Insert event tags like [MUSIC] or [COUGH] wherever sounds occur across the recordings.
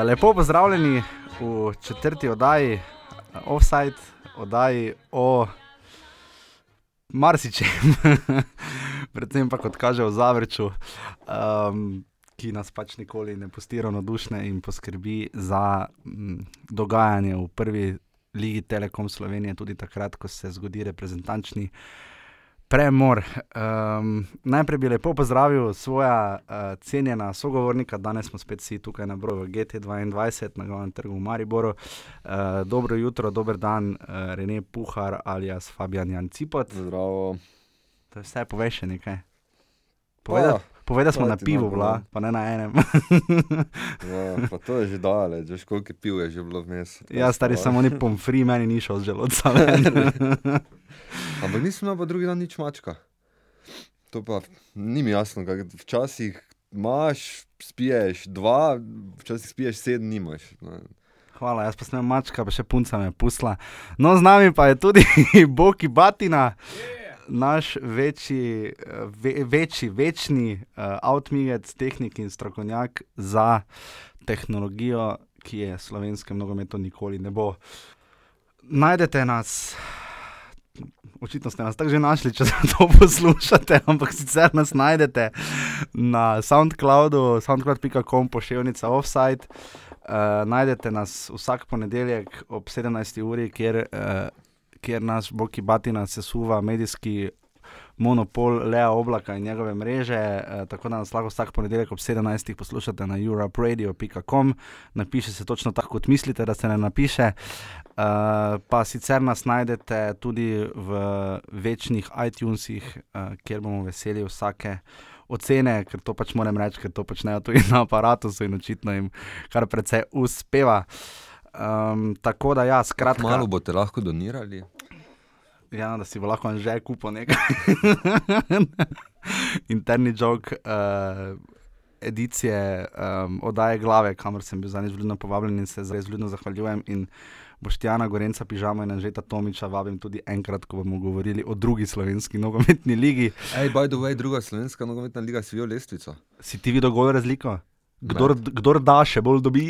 Uh, lepo pozdravljeni v četrti oddaji, uh, offside, oddaji o marsičem, [LAUGHS] predvsem pa kot kaže v Zavrču, um, ki nas pač nikoli ne pusti ravnodušne in poskrbi za m, dogajanje v prvi ligi Telekom Slovenije, tudi takrat, ko se zgodi reprezentančni premor. Um, najprej bi lepo pozdravil svoja uh, cenjena sogovornika, danes smo spet vsi tukaj na broju GT2 na glavnem trgu v Mariboru. Uh, dobro jutro, dober dan, uh, Rene Puhar alias Fabian Jan Cipot. Zdravo. To je vse, povej še nekaj. Povej, da, povej, da smo na pivu, bila, pa ne na enem. [LAUGHS] Ja, pa to je že daleč, že koliko piv je že bilo vmes. ja, stari samo ni pomfri, meni ni šel z želodca. ven. Ampak nisem imel pa drugi dan nič mačka. To pa ni mi jasno, kaj včasih imaš, spiješ dva, včasih spiješ sedem, nimaš. ne. Hvala, jaz pa sem mačka, pa še punca me pusla. No, z nami pa je tudi [LAUGHS] Boki Batina, naš večji, eh, ve, večji, večni uh, outmigec, tehnik in strokovnjak za tehnologijo, ki je slovenskem nogometu nikoli ne bo. Najdete nas. Očitno ste nas tako že našli, če [LAUGHS] to poslušate, ampak sicer nas najdete na SoundCloudu, soundcloud.com, pošiljka offside. Uh, najdete nas vsak ponedeljek ob 17. uri, kjer, uh, kjer naš Boki Batina sesuva medijski monopol Lea Oblaka in njegove mreže. Uh, tako da nas lahko vsak ponedeljek ob 17. poslušate na europradio.com. Napiše se točno tako, kot mislite, da se ne napiše. Uh, pa sicer nas najdete tudi v večnih iTunesih, uh, kjer bomo veseli vsake ocene, ker to pač moram reči, ker to počnejo tudi na aparatu in očitno jim kar precej uspeva. Um, tako da, ja, skratka, Malo boste lahko donirali. ja, da si bo lahko že kupil nekaj. [LAUGHS] Interni jok. Uh, Edicije um, oddaje glave, kamor sem bil zadnjič vljudno povabljen in se res vljudno zahvaljujem. In Boštjana Gorenca, Pižama in Anžeta Tomiča vabim tudi enkrat, ko bomo govorili o drugi slovenski nogometni ligi. Ej, by the way, druga slovenska nogometna liga si videl lestvico. Si ti videl golo razliko? Kdor, kdor da, še bolj dobi.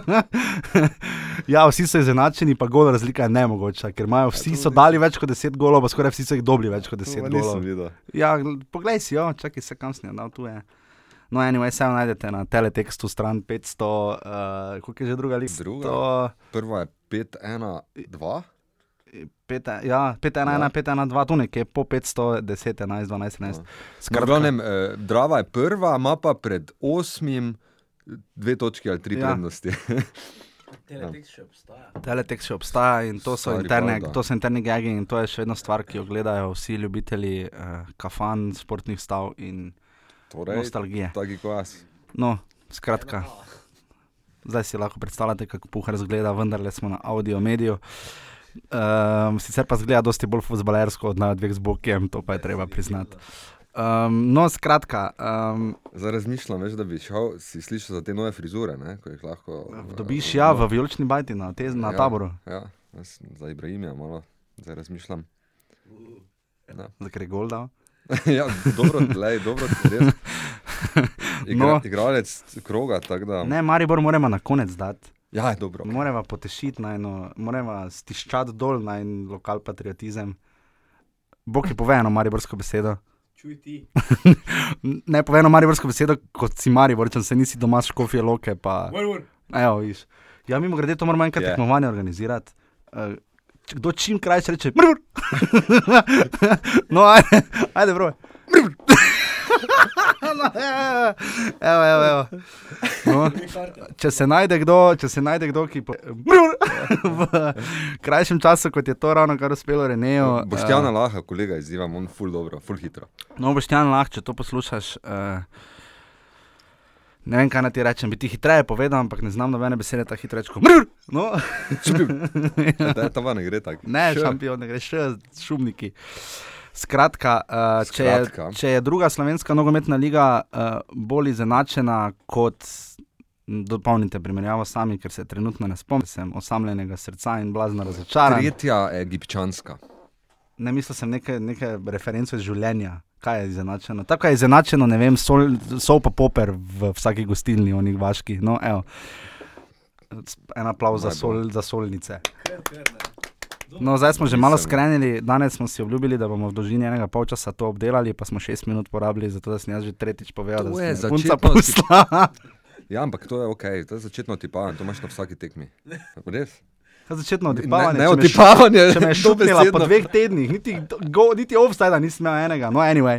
[LAUGHS] ja, vsi so izenačeni, pa gol razlika je nemogoča, ker imajo vsi so dali več kot 10 golov, pa skoraj vsi so jih dobili več kot 10 To pa golov. Ja, gl- poglej si, jo, čakaj se kam snijal, tu je. No, anyway, se najdete na teletekstu stran 500, uh, koliko je že druga lista? Druga? Prva je 5-1-2. 5, ja, 5, 1, 1, Ja. 5, 1, 2, tu nekje po 500, 10, 11, 12, 13. No, Skratka, v glavnem, eh, Drava je prva, ima pa pred osmim dve točki ali tri Ja. prednosti. [LAUGHS] Teletext še obstaja. Teletext še obstaja in to so, Stari interne, balda. to so interni gagi in to je še vedno stvar, ki jo gledajo vsi ljubitelji uh, kafan, športnih stav in Torej, nostalgije. taki kot jaz. No, skratka, zdaj si lahko predstavljate, kako puhar zgleda, vendar le smo na audio mediju. Um, sicer pa zgleda dosti bolj futbalersko od nas dveh z Bokijem, to pa je treba priznati. Um, no, skratka, um, Zdaj razmišljam, veš, da bi šel, si slišal za te nove frizure, ne, ko jih lahko. eh, dobiš ja v vijolični bajti na, te, na Ja. taboru, Ja, jaz za Ibrahima malo, zdaj razmišljam. Ja, za kar je gol dal. [LAUGHS] ja dobro, lej, dobro, res. [LAUGHS] Igra, No. no. Igralec kroga, tako da. Ne, Maribor moramo na konec dati. Ja, dobro. Moramo potešiti na eno, moramo stiščati dol na en lokal patriotizem. Bog je povedal mariborsko besedo. Čuj ti. [LAUGHS] Ne povem mariborsko besedo, kot si mariborčan, se nisi doma škofije loke. Pa, Vrvur. evo, viš. Ja, mimo grede, to moramo enkrat Je. tekmovanje organizirati. Uh, kdo čim krajše reče, mrmr. [LAUGHS] no, ajde, ajde, bro. Mrmr. No, evo, evo, evo. No. Če se najde kdo, če se najde kdo, ki po, v krajšem času, kot je to ravno kar uspelo Reneju. Boštjana Laha, kolega izzivam, on ful dobro, ful hitro. Uh, no, boštjan lahko, če to poslušaš. Uh, ne vem, kaj naj ti rečem, bi ti hitreje povedal, ampak ne znam nobene besede tako hitro reči. kot Mrr! No, Da, [LAUGHS] ta va ne gre tako. ne, šampion, ne greš še šumniki. Skratka, uh, če, je, Skratka. če je druga slovenska nogometna liga uh, bolj izenačena kot. Dopolnite primerjavo sami, ker se trenutno ne spomnim, sem osamljenega srca in blazno razočaran. Tretja egipčanska. Ne mislil sem neke, neke reference iz življenja, Kaj je izenačeno? Tako je izenačeno, ne vem, sol, sol pa poper v vsaki gostilni, onih vaški. No, evo. En aplauz za, sol, za solnice. Ker, ker, ne. No, zdaj smo že malo skrenili, danes smo si obljubili, da bomo v dolžini enega polčasa to obdelali, pa smo šest minut porabili, zato da sem jaz že tretjič povedal, To da sem punca pusla. Ja, ampak to je ok, to je začetno otipavanje, to imaš na vsaki tekmi. Res? Začetno Ne, odipavanje. ne šu- otipavanje, Če me je šutila po dveh tednih, niti, go, niti offside nisem imel enega. No, anyway.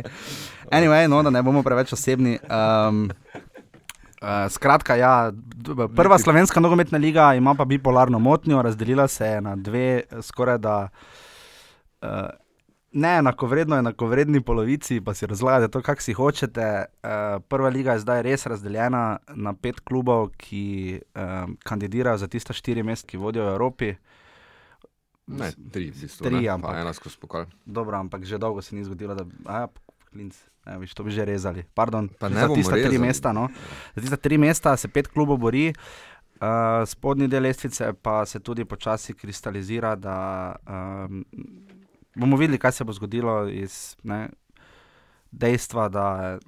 anyway no, da ne bomo preveč osebni. Um, uh, skratka, ja, prva slovenska nogometna liga ima pa bipolarno motnjo, razdelila se je na dve, skoraj da. Uh, Ne, enakovredno, enakovredni polovici, pa si razlagate to, kako si hočete. Uh, prva liga je zdaj res razdeljena na pet klubov, ki um, kandidirajo za tiste štiri mesta, ki vodijo v Evropi. Ne, tri, v bistvu, Tri, ne, ampak- pa ena skozi pokal. Dobro, ampak že dolgo se ni zgodilo, da bi. Ja, klinc. Ne, viš, to bi že rezali. Pardon, Pa ne za tista tri mesta. No. Za tista tri mesta se pet klubov bori, uh, spodnji del lestvice pa se tudi počasi kristalizira. Da, um, bomo videli, kaj se bo zgodilo iz ne, dejstva, da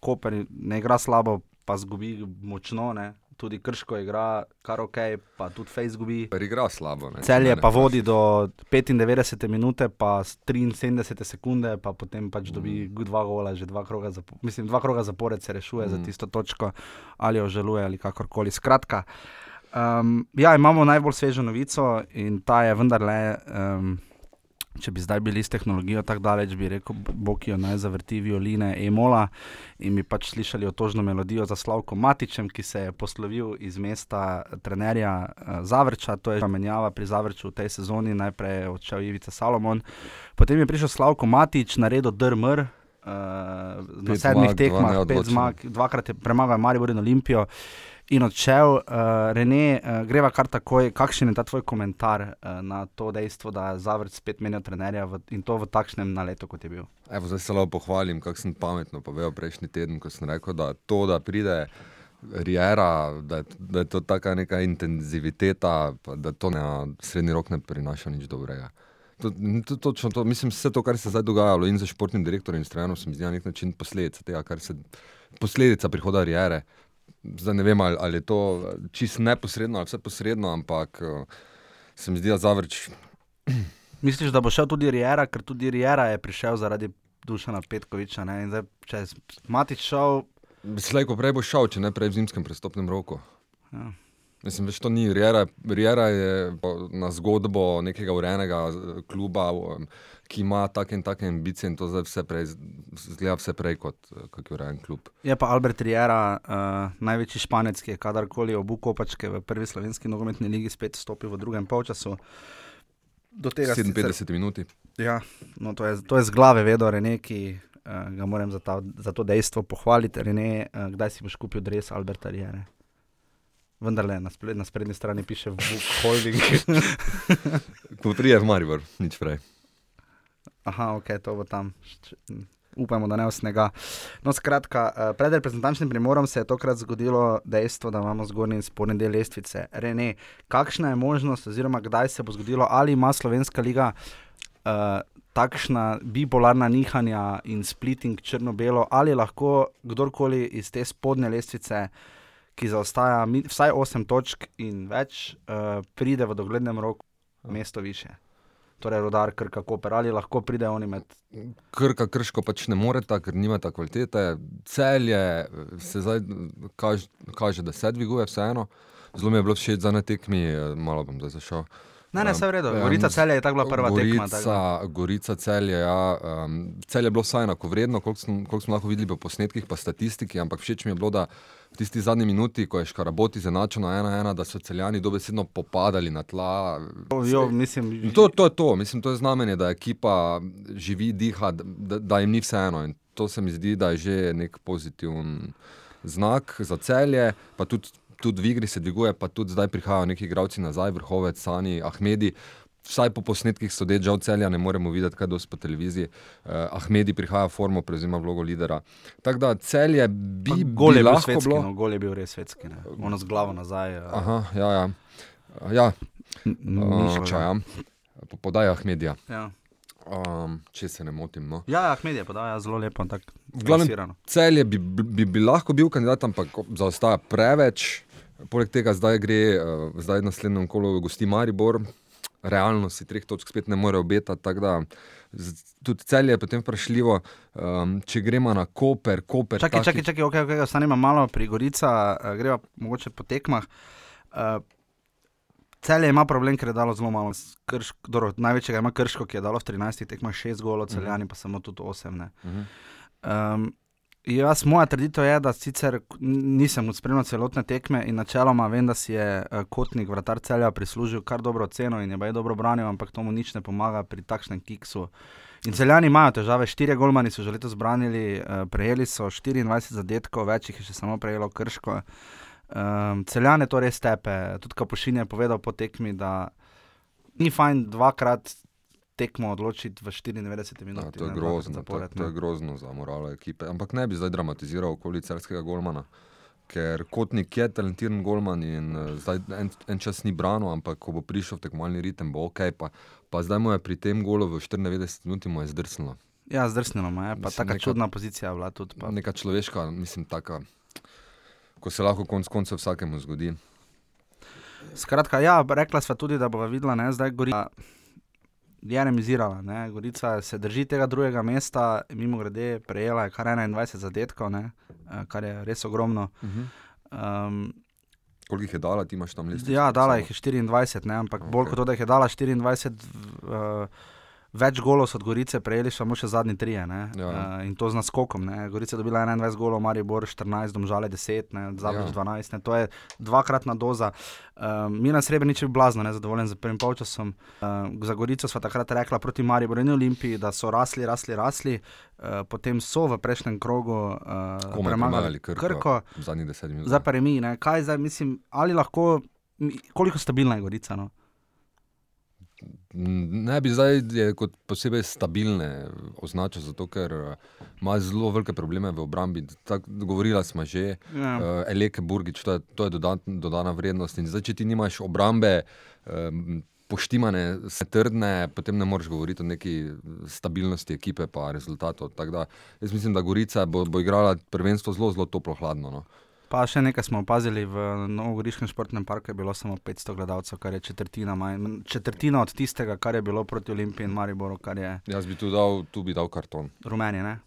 Koper ne igra slabo, pa zgubi močno. Ne. Tudi Krško igra kar ok, pa tudi Face zgubi. Per igra slabo. Ne, Celje Mene pa vprašaš. vodi do 95 minute, pa s 73 sekunde, pa potem pač Mm. dobi dva gola, že dva kroga, zapo mislim, dva kroga zapored se rešuje mm. za tisto točko, ali jo želuje, ali kakorkoli. Skratka, um, ja, imamo najbolj svežo novico in ta je vendarle. Um, Če bi zdaj bili s tehnologijo tako daleč, bi rekel, Bokijo naj zavrti violine Emola. In bi pač slišali otožno melodijo za Slavko Matičem, ki se je poslovil iz mesta trenerja uh, Zavrča, to je že menjava pri Zavrču v tej sezoni, najprej je odšel Ivica Salomon, potem je prišel Slavko Matič, naredil DRMR. Uh, na Pet sedmih tekmah, pet zmag, dvakrat je premagal Maribor in Olimpijo in odšel. Uh, Rene, uh, greva kar takoj. Kakšen je ta tvoj komentar uh, na to dejstvo, da je Zavrč spet menil trenerja v, in to v takšnem naletu, kot je bil? Evo, zdaj se lahko pohvalim, kako sem pametno povedal prejšnji teden, ko sem rekel, da to, da pride Riera, da, je- da je to taka neka intenziviteta, da to na srednji rok ne prinaša nič dobrega. To, to, točno to, mislim, vse to, kar se zdaj dogajalo in za športnim direktorjem in stranom, se mi zdi na nek način posledica tega, kar se posledica prihoda Riere. Zdaj ne vem, ali, ali je to čisto neposredno ali vse posredno, ampak eh, se mi zdi, da Zavrč [CLEARS THROAT] Misliš, da bo šel tudi Riera, ker tudi Riera je prišel zaradi Dušana Petkoviča. Ne? In Zdaj, če je Matič šel, Slej, ko prej bo šel, če ne prej v zimskem prestopnem roku. ja. Mislim, več to ni. Riera, Riera je na zgodbo nekega urejenega eh, kluba, ki ima take in take ambicije in to zdaj vse prej, zgleda vse prej kot, eh, je urejen klub. je pa Albert Riera, uh, največji španec, ki je kadarkoli obu kopačke v prvi slovenski nogometni ligi spet stopil v drugem polčasu. Do tega sicer- 57 minut. Ja, no, to, je, to je z glave vedel Rene, ki uh, ga moram za, ta, za to dejstvo pohvaliti. Rene, uh, kdaj si boš kupil dres Alberta Riere? Vendar le na, spred, na sprednji strani piše Book Holding. [LAUGHS] Ko prije v Maribor, nič prej. Aha, ok, to bo tam. Upamo, da ne v snega. No, skratka, eh, pred reprezentančnim primorom se je tokrat zgodilo dejstvo, da imamo zgornji in spodnji del lestvice. Rene, kakšna je možnost, oziroma kdaj se bo zgodilo, ali ima Slovenska liga uh, takšna bipolarna nihanja in splitting črno-belo, ali lahko kdorkoli iz te spodnje lestvice, ki zaostaja vsaj 8 točk in več, uh, pride v doglednem roku mesto više. Torej, rodar, krka, koper, ali lahko pride oni med. Krka, krško pač ne moreta, ker nimata kvalitete. Celje eh, se zdaj kaže, kaže da se dviguje, vseeno. Zelo mi je bilo všeč za ne tekmi, eh, malo bom zdaj zašel. Ne, ne, Um, vse v redu. ja, Gorica celja je tako bila prva tekma. tako Gorica, Gorica celje, ja. Um, celje je bilo vsaj enako vredno, koliko smo, koliko smo lahko videli po posnetkih, pa statistiki, ampak všeč mi je bilo, da v tisti zadnji minuti, ko je Škaraboti zanačeno ena ena, da so celjani dobesedno popadali na tla. Jo, mislim, In To, to je to, mislim, to je znamenje, da ekipa živi, diha, da, da jim ni vseeno. In to se mi zdi, da je že nek pozitiven znak za celje, pa tudi, tudi v igri se dviguje, pa tudi zdaj prihajajo neki igralci nazaj, vrhovec, Sani, Ahmedi. Vsaj po posnetkih sodeč, žal celja ne moremo videti, kaj dosti po televiziji. Uh, Ahmedi prihaja v formo, prevzema vlogo lidera. Tako da celje bi, Pa bi Gol je bil lahko svetski, bilo. no, gol je bil res svetski. Ne. Ono z glavo nazaj. Uh, Aha, ja, ja. ja Mišča, ja. Po podaji Ahmedija. Ja. Um, če se ne motim. No. Ja, ja Ahmed je podal zelo lepo. glavnem, plasirano. Celje bi, bi, bi lahko bil kandidat, ampak zaostaja preveč. Poleg tega zdaj gre, uh, zdaj naslednjem kolu gosti Maribor. Realno si treh točk spet ne more obetati, tudi celje je potem vprašljivo, um, če gremo na Koper, Koper. Čakaj, taki- čakaj, čakaj, okay, okay, ostanemo malo pri Gorica, uh, greva mogoče po tekmah. Uh, Celje ima problem, ker je dalo zelo malo. Dobro, največjega ima Krško, ki je dalo v 13 tekmah 6 golov, celjani pa samo tudi 8. Ne. Mhm. Um, jaz, moja trditev je, da sicer nisem spremljal celotne tekme in načeloma vem, da si je uh, kotnik vratar celja prislužil kar dobro ceno in je baj dobro branil, ampak to mu nič ne pomaga pri takšnem kiksu. In celjani imajo težave, štirje golmani so že letos branili, uh, prejeli so 24 zadetkov, več jih je še samo prejelo krško. Um, celjane to res tepe. Tudi Kapušin je povedal po tekmi, da ni fajn dvakrat tekmo odločiti v 94 Ja, minutah. to je grozno, to, to je grozno za moralo ekipe. Ampak ne bi zdaj dramatiziral okoli celskega golmana, ker Kotnik je talentiran golman in uh, zdaj en, en čas ni branil, ampak ko bo prišel v tekmovalni ritem, bo ok. Pa, pa zdaj mu je pri tem golu v 94 minuti mu je zdrsnilo. Ja, zdrsnilo je, pa tako čudna pozicija je bila tudi. Pa. Neka človeška, mislim, taka, ko se lahko konc koncev vsakemu zgodi. Skratka, ja, rekla sva tudi, da bova videla, ne, zdaj Gorica je remizirala, ne, Gorica se drži tega drugega mesta, mimo grede prejela je kar 21 zadetkov, ne, eh, kar je res ogromno. Uh -huh. Um, Koliko jih je dala, ti imaš tam listje? ja, dala jih je 24, ne, ampak okay. bolj kot to, da jih je dala 24, uh, več golov so od Gorice prejeli samo še zadnji trije, ne, Ja. uh, in to z naskokom, ne, Gorica je dobila 21 golov, Maribor 14, Domžale 10, ne, Zabrič Ja. 12, ne, to je dvakratna doza. Um, Mina Srebrenic je blazno nezadovoljen z prvim polčasom. Um, za Gorico smo takrat rekla proti Mariboru in Olimpiji, da so rasli, rasli, rasli. Uh, potem so v prejšnjem krogu uh, premagali Krko. Krko. Zadnjih desetih minutah. Zdaj pa remi, kaj zdaj mislim, ali lahko, koliko stabilna je Gorica? No? Ne bi zdaj kot posebej stabilne označil, zato ker eh, ima zelo velike probleme v obrambi. Tak, govorila smo že, Ja. uh, Eleke Burgič, to je, to je dodan, dodana vrednost. In zdaj, če ti nimaš obrambe, um, poštimane, se trdne, potem ne moreš govoriti o neki stabilnosti ekipe pa rezultatov. Tako Da, jaz mislim, da Gorica bo, bo igrala prvenstvo zelo, zelo toplo hladno. No. Pa še nekaj smo opazili, v Novogoriškem športnem parku je bilo samo 500 gledalcev, kar je četrtina, manj, četrtina od tistega, kar je bilo proti Olimpiji in Mariboru, je Jaz bi tu dal, tu bi dal karton. rumeni. Ne?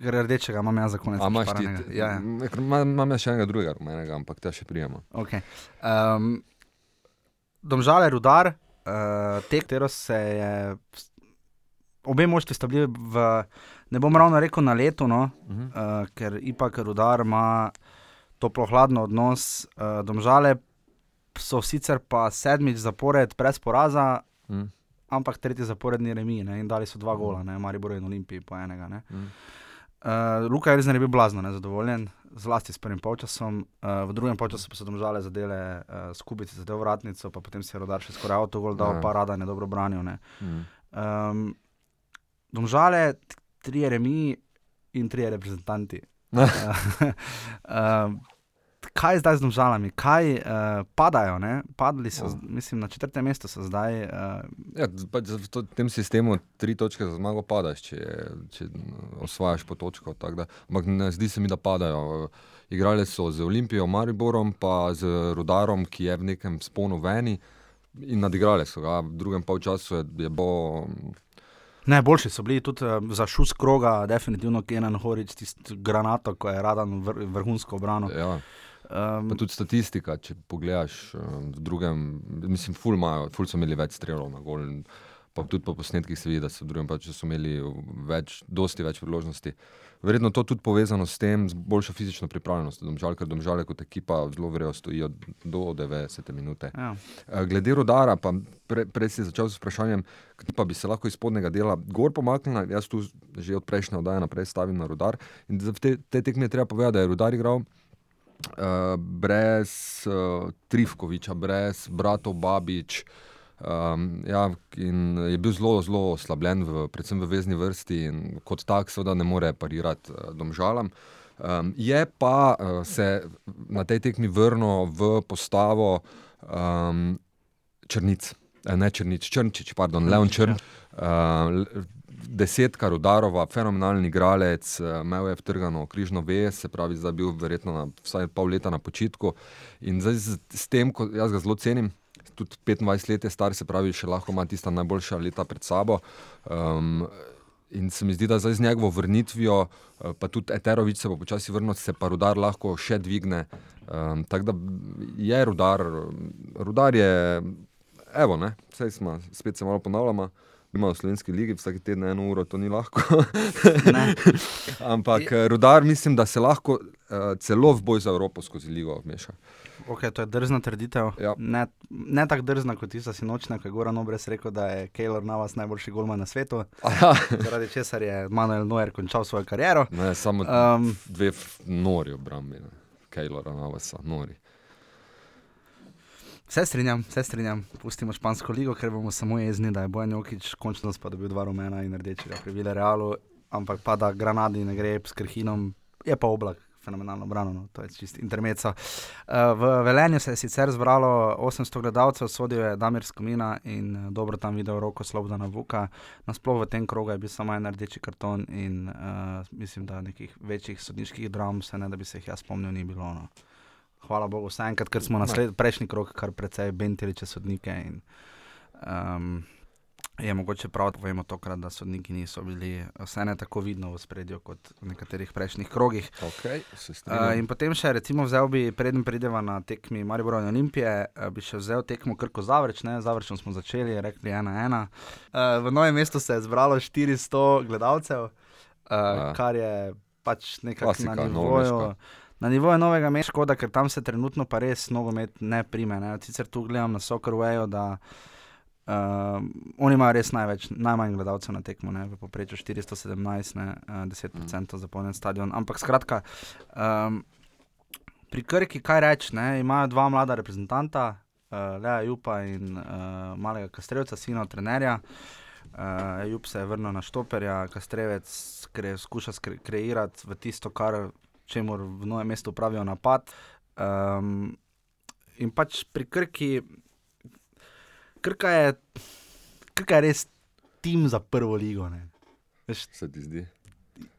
Rdečega imam jaz za konec. Pošparanega. Ja, ja. Imam imam jaz še enega drugega rumenega, ampak te še prijemo. Okay. Um, Domžale, rudar, uh, te, katero se je. Obe moštvi sta bili v, ne bom ravno rekel na letu, no, Uh -huh. uh, ker ipak rudar ima toplo hladno odnos. Uh, domžale so sicer pa sedmič zapored brez poraza, Mm. ampak tretji zaporedni remi ne, in dali so dva gola, ne, Maribor in Olimpiji po enega. Ne. Mm. Uh, Luka je bil blazno nezadovoljen, zlasti s prvim polčasom. Uh, v drugem polčasu pa so domžale zadele uh, skupice za del vratnico, pa potem si je rodar še skoraj avtogol dal, Ja. pa rada je dobro branil. Ne. Mm. Um, domžale, t- trije remi in trije reprezentanti. Uh, [LAUGHS] kaj je zdaj z domžalami? Kaj uh, padajo? Ne? Padli so, z- mislim, na četrtem mestu so zdaj. Uh, Ja, pač v to- tem sistemu tri točke za zmago padaš, če, če osvajaš po točko. ampak ne zdi se mi, da padajo. Igrali so z Olimpijo, Mariborom, pa z Rudarom, ki je v nekem sponu veni. In nadigrali so ga, v drugem polčasu je, je bo. Najboljši so bili tudi uh, za šus kroga, definitivno Kenan Horič, tisti granato, ko je radan vr, vrhunsko obrano. Ja, Um, pa tudi statistika, če pogledaš eh, v drugem, mislim, ful, imajo, ful so imeli več strelov na gol. in Pa tudi po posnetkih se vidi, da so drugem pač so imeli več, dosti več priložnosti. Verjetno to tudi povezano s tem, z boljšo fizično pripravljenostjo, domžal, ker domžale kot ekipa zelo verjetno stojijo do 90 minute. ja. Eh, Glede rodara, pa pre, prej si začel s vprašanjem, pa bi se lahko iz spodnjega dela gor pomaknil. Jaz tu že od prejšnje oddaje naprej stavim na rodar. In za te, te tekme je treba povedati, da je rodar igral. Uh, brez uh, Trifkoviča, brez bratov Babič. Um, ja, in je bil zelo, zelo oslabljen, v, predvsem v vezni vrsti, in kot tak, seveda, ne more parirati uh, domžalam. Um, je pa uh, se na tej tekmi vrnil v postavo um, Črnic. eh, ne Črnič, Črnčič, pardon, Leon Črn. Uh, desetka Rudarova, fenomenalni igralec, eh, imel je vtrgano križno vez, se pravi, zdaj je bil verjetno na, vsaj pol leta na počitku. In zdaj z, s tem, ko jaz ga zelo cenim, tudi 25 let je star, se pravi, še lahko ima tista najboljša leta pred sabo. Um, In se mi zdi, da zdaj z njegovo vrnitvijo, eh, pa tudi Eterovič se bo počasi vrnil, se pa rudar lahko še dvigne. Um, Tako da je rudar, rudar je, evo, ne, vse smo, spet se malo ponavljamo. Imamo v slovenski ligi vsak teden eno uro, to ni lahko. [LAUGHS] Ampak rudar mislim, da se lahko uh, celo v boj za Evropo skozi ligo vmeša. Okay, to je drzna trditev. Ja. Ne, ne tako drzna kot tista sinočna, ko je Goran Obres rekel, da je Keylor Navas najboljši golman na svetu, Aha, zaradi česar je Manuel Neuer končal svojo kariero. ne, samo Um, dve nori obrambi, Kejlora, Navasa, nori. Vse strinjam, vse strinjam. Pustimo špansko ligo, ker bomo samo jezni, da je Bojan Jokič končno pa dobil dva rumena in rdečega pri Villarealu, ampak pa da Granadi ne gre s Krhinom, je pa oblak. Fenomenalno brano, no. to je čist intermeco. Uh, v Velenju se je sicer zbralo 800 gledalcev, sodijo je Damir Skomina in eh, dobro tam videl roko Slobodana Vuka. Nasploh v tem krogu je bil samo en rdeči karton in uh, mislim, da nekih večjih sodniških dram, se ne da bi se jih jaz spomnil, ni bilo. No. Hvala Bogu, vsaj enkrat, ker smo na prejšnji krok kar precej bentili čez sodnike. In, um, je mogoče prav, da povemo tokrat, da sodniki niso bili vse ne tako vidno v spredju kot v nekaterih prejšnjih krogih. Okay, Uh, strinjam. in potem še, recimo, vzel bi, preden prideva na tekmi Maribora in Olimpije, uh, bi še vzel tekmo Krko Zavrč, ne, Zavrčem smo začeli, rekli 1-1. Uh, v novem mestu se je zbralo 400 gledalcev, uh, Ja. kar je pač nekako Klasika, na nivoju. Na nivoju novega mesta, škoda, ker tam se trenutno pa res nogomet ne prime. Ne. Sicer tu gledam na Soccerwayu, da uh, oni imajo res največ, najmanj gledalcev na tekmo, ne, v povprečju 417, ne, uh, 10% mm. zapolnjen stadion. Ampak skratka, um, pri Krki, kaj reči, imajo dva mlada reprezentanta, uh, Lea Jupa in uh, malega Kastrevca, sina trenerja. Uh, Jup se je vrnil na štoperja, Kastrevec kre, skuša skre, kreirati v tisto, kar čemu v novem mestu pravijo napad. Um, in pač pri Krki, Krka je, Krka je res tim za prvo ligo. Ne. Veš, Se ti zdi?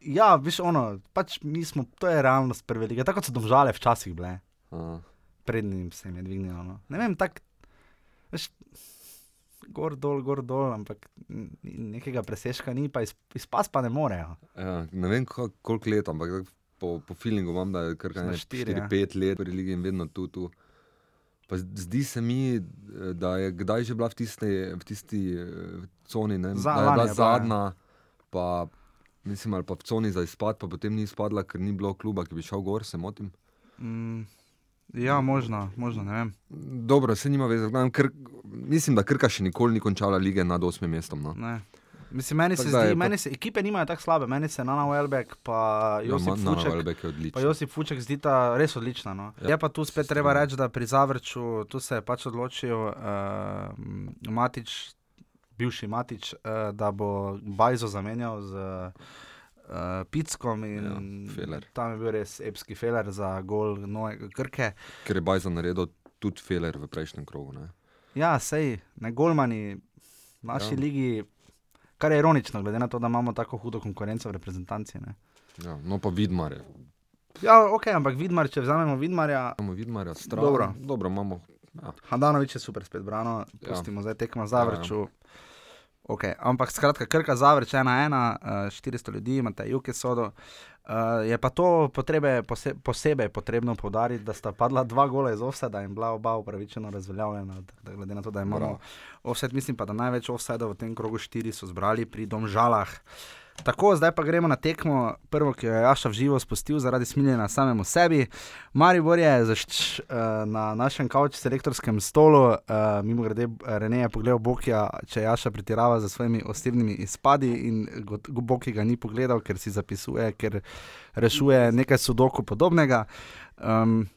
ja, veš, ono, pač mi smo, to je realnost prve lige, tako so domžale včasih bile, Aha. prednjim se jim je dvignilo. No. Ne vem, tako, veš, gor dol, gor dol, ampak nekega presežka ni, pa iz, izpas pa ne morejo. Ja, ne vem, kol- koliko let, ampak po, po feelingu imam, da je kar Na štiri, ja. 4-5 let pri ligi in vedno tu. tu. Pa zdi se mi, eh, da je kdaj že bila v tisti, v tisti eh, coni, ne, Za- da je bila ja. zadnja, pa, mislim, ali pa v coni za izpad, pa potem ni izpadla, ker ni bilo kluba, ki bi šel gor, se motim. Mm, ja, možno, možno, ne vem. Dobro, se nima veze, ker, mislim, da Krka še nikoli ni končala lige nad osmim mestom. No. Ne. Mislim, meni se Tako da zdi, je meni se, ekipe nimajo tako slabe, meni se Nana Welbeck pa Josip Ja, Ma- Fuček. Velbek je Pa. Josip Fuček zdi ta res odlična. No. Ja, je pa tu spet se treba reči, da pri Zavrču tu se je pač odločil uh, Matič, bivši Matič, uh, da bo Bajzo zamenjal z uh, Pickom. In Ja, Feler. tam je bil res epski feler za gol nove krke. Ker je Bajza naredil tudi feler v prejšnjem krogu. Ne? Ja, sej, ne golmani, v naši ja. ligi, kar je ironično, glede na to, da imamo tako hudo konkurenco v reprezentanci. Ne. Ja, no, pa Vidmar je. Ja, ok, ampak Vidmar, če vzamemo Vidmarja, Imamo Vidmarja, stran. Dobro. Dobro, imamo. Ja. Handanovič je super spet brano, Ja. pustimo ja. zdaj tekmo Zavrču. Okay. Ampak skratka, krka Zavrč 1-1, uh, 400 ljudi, imate Juke sodo. Uh, je pa to potrebe, pose, posebej potrebno povdariti, da sta padla dva gola iz offseda in bila oba upravičeno razveljavljena. da Glede na to, da imamo Bravo. offset, mislim pa, da največ offsedov v tem krogu štiri so zbrali pri Domžalah. Tako, zdaj pa gremo na tekmo, prvo, ki jo je Jaša v živo spustil zaradi smiljenja samemu sebi. Maribor je zašč, uh, na našem kavču selektorskem stolu, uh, mimo grede, Rene je pogledal Bokija, če Jaša pretirava za svojimi osebnimi izpadi in got- Boki ga ni pogledal, ker si zapisuje, ker rešuje nekaj sudoku podobnega. Um,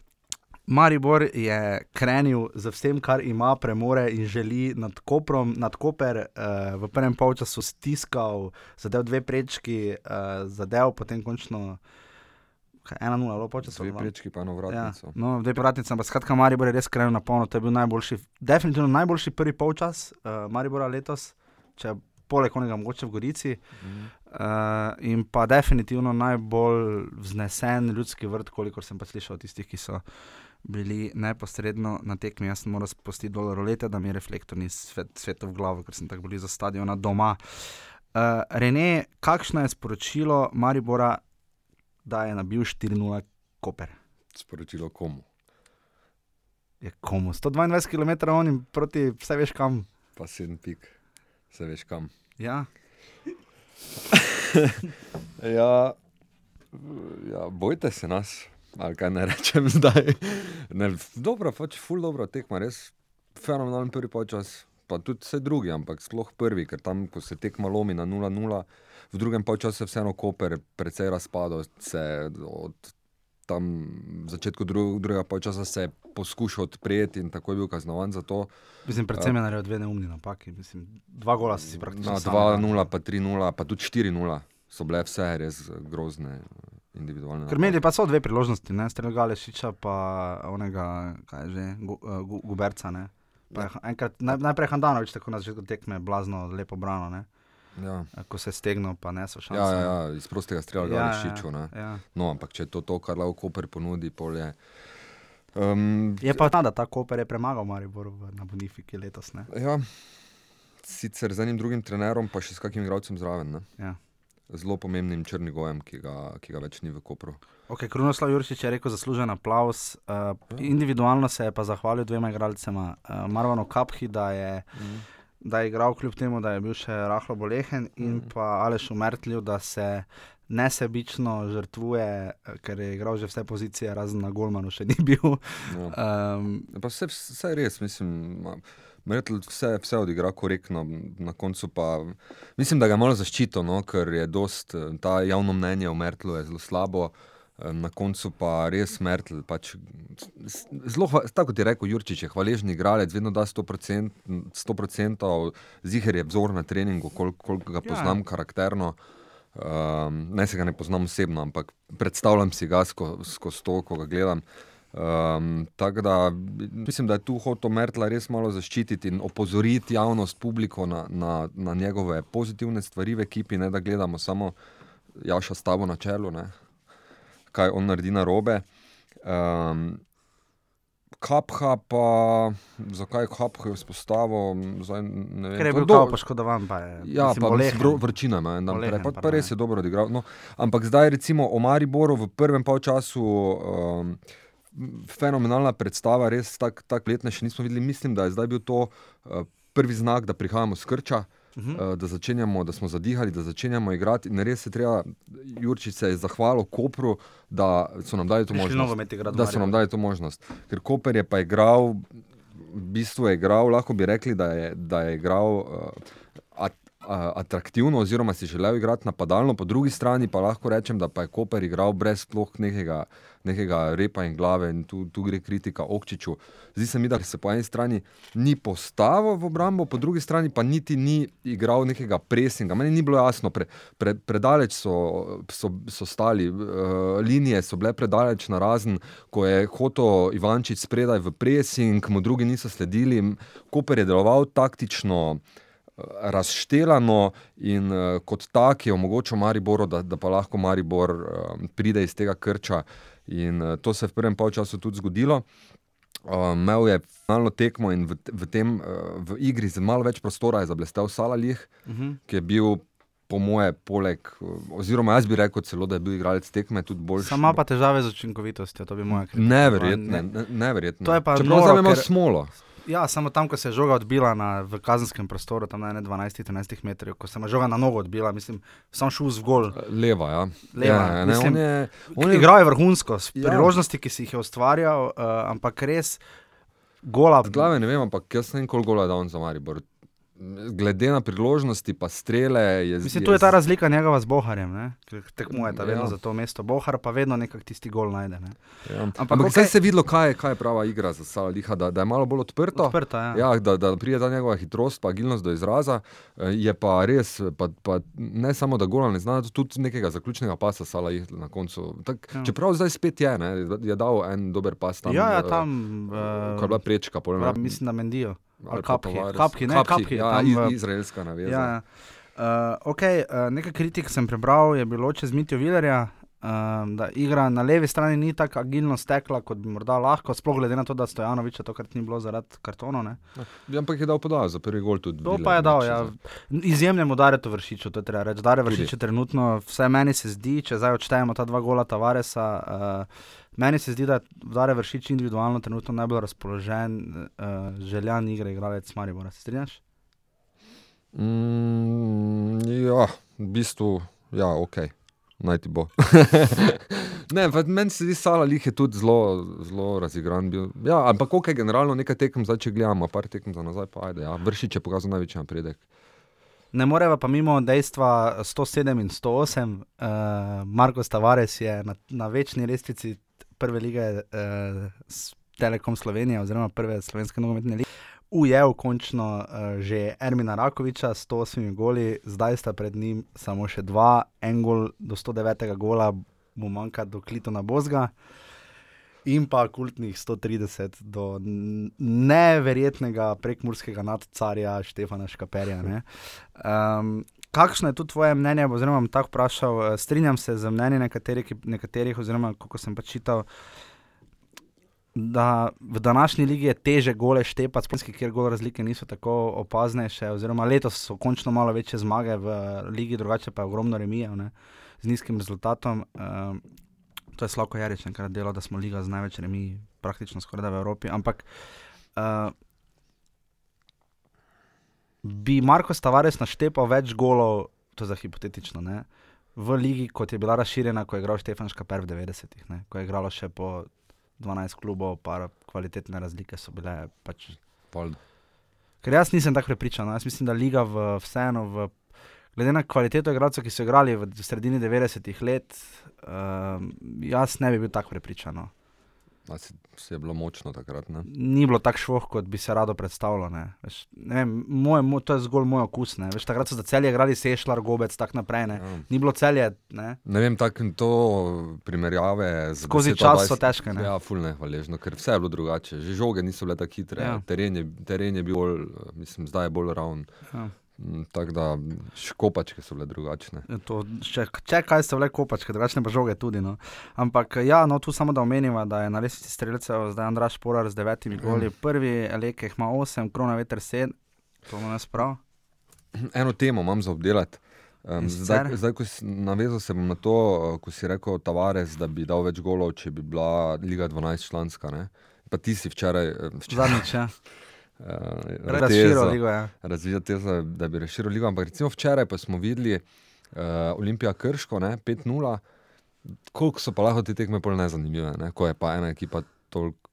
Maribor je krenil z vsem, kar ima, premore in želi nad Koprom, nad Koper, uh, v prvem polčasu stiskal, zadev dve prečki, uh, zadev potem končno kaj, 1-0, ali počasi. Dve prečki, pa eno Ja, vratnico. no, dve vratnice, ampak skratka, Maribor je res krenil na polno. To je bil najboljši, definitivno najboljši prvi polčas uh, Maribora letos, če poleg onega mogoče v Gorici. Mhm. Uh, in pa definitivno najbolj vznesen ljudski vrt, kolikor sem pa slišal od tistih, ki so bili neposredno na tekmi. Jaz sem moral spustiti dol rolete, da mi reflektor ni svet, svetov v glavo, ker sem tako blizu stadiona doma. Uh, Rene, kakšno je sporočilo Maribora, da je nabil 4-0 Koper? Sporočilo komu? Je komu? 122 km onim proti vse veš kam. Pa sedem pik, se veš kam. Ja. [LAUGHS] Ja, ja, bojte se nas, ali kaj ne rečem [LAUGHS] zdaj. Ne, dobro, pač ful dobro tekma, res fenomenalen prvi počas, pa tudi vse drugi, ampak sploh prvi, ker tam, ko se tekma lomi na 0-0, v drugem počasu je vseeno Koper precej razpadel, se od tam začetku dru, drugega počasa se je poskušal odpreti in tako je bil kaznovan za to. Mislim, predvsem je naredil dve neumni napaki. Mislim, dva gola si praktično. Sam 2-0, dal. pa 3-0, pa tudi 4-0 so bile vse res grozne individualne. Ker imeli pa so dve priložnosti, ne streljale Šiča, pa onega, kaj že, gu, uh, gu, Guberca. Ne? Pa je Enkrat, naj, najprej Handanovič, tako na začetku tekme, blazno lepo brano, ne? Ja. ko se stegnil, pa ne so šanse. Ja, ja, ja, iz prostega strela ga je šičo. ja, ja. No, ampak če je to to, kar lahko Koper ponudi, pol je. Um, Je pa ta, da ta Koper je premagal Maribor na Bonifiki letos. Ne? ja, sicer z enim drugim trenerom, pa še s kakim igralcem zraven. Ne? Ja. Zelo pomembnim Črnigojem, ki ga, ki ga več ni v Kopru. Okay, Krunoslav Jurčič je rekel zaslužen aplaus. Uh, individualno se je pa zahvalil dvema igralcema, uh, Marvanu Kaphi, da je, Mhm. da je igral kljub temu, da je bil še rahlo bolehen, in Mhm. pa Alešu Mertlju, da se nesebično žrtvuje, eh, ker je igral že vse pozicije, razen na Golmanu še ni bil. Ja. [LAUGHS] Um, Pa vse, vse res, mislim. ma- Mertl vse, vse odigra korektno, na koncu pa mislim, da ga je malo zaščito, no, ker je dost, eh, ta javno mnenje o Mertlu je zelo slabo. eh, Na koncu pa res Mertl, pač, zelo, tako kot je rekel Jurčič, je hvaležni igralec, vedno da 100%, 100% ziger je vzor na treningu, koliko kol ga Ja. poznam ja. karakterno. Um, ne se ga ne poznam osebno, ampak predstavljam si ga skozi sko to, ko ga gledam. Um, tako da mislim, da je tu hotel Mertla res malo zaščititi in opozoriti javnost, publiko na, na, na njegove pozitivne stvari v ekipi, ne da gledamo samo Jaša s tabo na čelu, ne, kaj on naredi na robe. Um, Kapha pa, zakaj Kapha je vzpostavil, zdaj vem. ker je bil do- poškodovan, pa je Ja, mislim, pa bro- vročina ima en dan Bolehen, prej, pa, pa pardon, res ja. je dobro odigral. No, ampak zdaj, recimo, o Mariboru v prvem polčasu. Um, Fenomenalna predstava, res tako tak letne še nismo videli. Mislim, da je zdaj bil to uh, prvi znak, da prihajamo s krča, Uh -huh. uh, da, začenjamo, da smo zadihali, da začenjamo igrati. In res je treba, Jurčič se je zahvalil Kopru, da so nam dali to Prišli možnost da so nam dali to možnost. Ker Koper je pa igral, v bistvu je igral, lahko bi rekli, da je, da je igral uh, atraktivno, oziroma si želel igrati napadalno, po drugi strani pa lahko rečem, da pa je Koper igral brez sploh nekega, nekega repa in glave in tu, tu gre kritika Okčiču. Zdi se mi, da se po eni strani ni postavil v obrambo, po drugi strani pa niti ni igral nekega presinga. Meni ni bilo jasno, pre, pre, predaleč so, so, so stali, uh, linije so bile predaleč na razen, ko je hotel Ivančič spredaj v presing, mu drugi niso sledili. Koper je deloval taktično. Razštelano in uh, kot tak je omogočil Mariboru, da, da pa lahko Maribor uh, pride iz tega krča. In uh, to se je v prvem polčasu tudi zgodilo. Uh, imel je finalno tekmo in v, v tem uh, v igri z malo več prostora je zablestel Salalih, Uh -huh. ki je bil, po moje, poleg, oziroma jaz bi rekel celo, da je bil igralec tekme tudi boljši. Sama pa težave z učinkovitostjo, to bi moja kritika. Neverjetno, Ne- ne, neverjetno. To je pa Čeprav noro, ker- smolo. Ja, samo tam, ko se je žoga odbila na, v kazenskem prostoru, tam na 12-13 metrih, ko se je žoga na nogo odbila, mislim, sam šus v gol. Leva, ja. Leva, ja, ne, mislim, on je, on je, Igral je vrhunsko, s Ja. priložnosti, ki si jih je ustvarjal, uh, ampak res gola. z glave ne vem, ampak jaz ne vem, koliko gola je dal za Maribor. Glede na priložnosti, pa strele. Je, Mislim, tu je ta razlika njegova z Boharjem, ne? ker tekmuje ta vedno Ja. za to mesto. Bohar pa vedno nekako tisti gol najde. Ne? Ja. Ampak Ampak, okej. zdaj se je videlo, kaj je, kaj je prava igra za Salaliha, da, da je malo bolj odprto. Odprta, ja. Ja, da, da pride ta njegova hitrost, pa agilnost do izraza. Eh, Je pa res, pa, pa ne samo da gola ne zna, tudi nekega zaključnega pasa Salah na koncu. Tak, Ja. ja. Čeprav zdaj spet je, ne, je dal en dober pas tam. ja, ja, eh, tam. Ko je bila prečka, pol, ne, Uh, mislim, da mendijo. Tavares. kapki, ne, kapki, ja, tam iz, izraelska naveza. Ja, ja. Uh, okay, uh, nekaj kritik sem prebral, je bilo čez Mitijo Vilerja, um, da igra na levi strani ni tako agilno stekla, kot bi morda lahko, sploh glede na to, da Stojanoviča tokrat ni bilo zaradi kartonov. Ja, ampak je dal podajo za prvi gol tudi. To Viler, pa je dal, ja. za- Izjemnemu udarju vršiču, to treba reči. Dare Tudi. vršiču trenutno, vsaj meni se zdi, če zdaj odštejemo ta dva gola Tavaresa, uh, meni se zdi, da je Dare vršič individualno trenutno najbolj razpoložen, uh, željan igre igralec Maribora. Se strinjaš? Mm, ja, v bistvu, ja, ok, naj ti bo. [LAUGHS] ne, meni se zdi, Sala Lih je tudi zelo, zelo razigran. Bil. Ja, ampak ok, generalno nekaj tekem, zdaj če gledamo, par tekem za nazaj, pa ajde. Ja. Vršič je pokazal največji napredek. Ne moreva pa mimo dejstva 107 in 108. Uh, Marko Tavares je na, na večni lestvici prve lige uh, Telekom Slovenije, oziroma prve slovenske nogometne lige. Ujel končno uh, že Ermina Rakoviča s 108 goli, zdaj sta pred njim samo še dva, en gol do 109. gola, mu manjka do Klitona Bozga. In pa kultnih 130 do neverjetnega prekmurskega nadcarja Štefana Škaperja. ne. Um, kakšno je tu tvoje mnenje, oziroma bom tako vprašal, eh, strinjam se z mnenjem nekaterih, nekaterih oziroma kako sem pač čital, da v današnji ligi je teže gole štepati, sploh kjer gole razlike niso tako opazne, še, oziroma letos so končno malo večje zmage v ligi, drugače pa je ogromno remijev ne, z nizkim rezultatom. Um, to je Slavko Jarič enkrat delo, da smo liga z največ remi, praktično skoraj da v Evropi. Ampak uh, bi Marko Tavares naštepal več golov, to je za hipotetično, ne, v ligi, kot je bila razširjena, ko je igral Štefan Škaper v 90-ih, ne, ko je igralo še po 12 klubov, pa kvalitetne razlike so bile. Pač, Pol, ker jaz nisem tako prepričan. No. Jaz mislim, da liga v, vseeno, v, glede na kvaliteto igralcev, ki so igrali v sredini 90-ih let, um, jaz ne bi bil tako prepričan. No. A si, si je bilo močno takrat. Ne? Ni bilo tako švoh, kot bi se rado predstavljalo. Ne. Veš, ne vem, moj, moj, to je zgolj moj okus. Ne. Veš, takrat so za celje igrali Sešljar, Gobec, tako naprej. Ne. Ja. Ni bilo celje. Ne. Ne vem, tako to primerjave z Skozi 10, čas 20 so težke, ne. Ja, fulne hvaležno, ker vse je bilo drugače. Že žoge niso bile tako hitre, Ja. teren, je, teren je bil bolj, mislim, zdaj je bolj ravn. Ja. Mm, Tako da škopačke so bile drugačne. To, če, če kaj so le kopačke, drugačne pa žoge tudi. No. Ampak ja, no, tu samo da omenimo, da je na lestvici streljcev zdaj Andraš Porar z devetimi goli, prvi Eleke jih ima osem, Krona veter sedem, to mu nas prav. Eno temo imam za obdelati. Um, zdaj, zdaj, ko si navezal se bom na to, eh, ko si rekel Tavares, da bi dal več golov, če bi bila Liga 12 članska. Ne? Pa ti si včeraj, eh, včeraj Zadnjič, ja. Uh, razširil tezo- ligo. Ja. razvija tezo, da bi razširil ligo. Ampak recimo včeraj pa smo videli uh, Olimpija Krško, ne, 5-0, koliko so pa lahko te tekme bolj nezanimive, ne, ko je pa ena ekipa toliko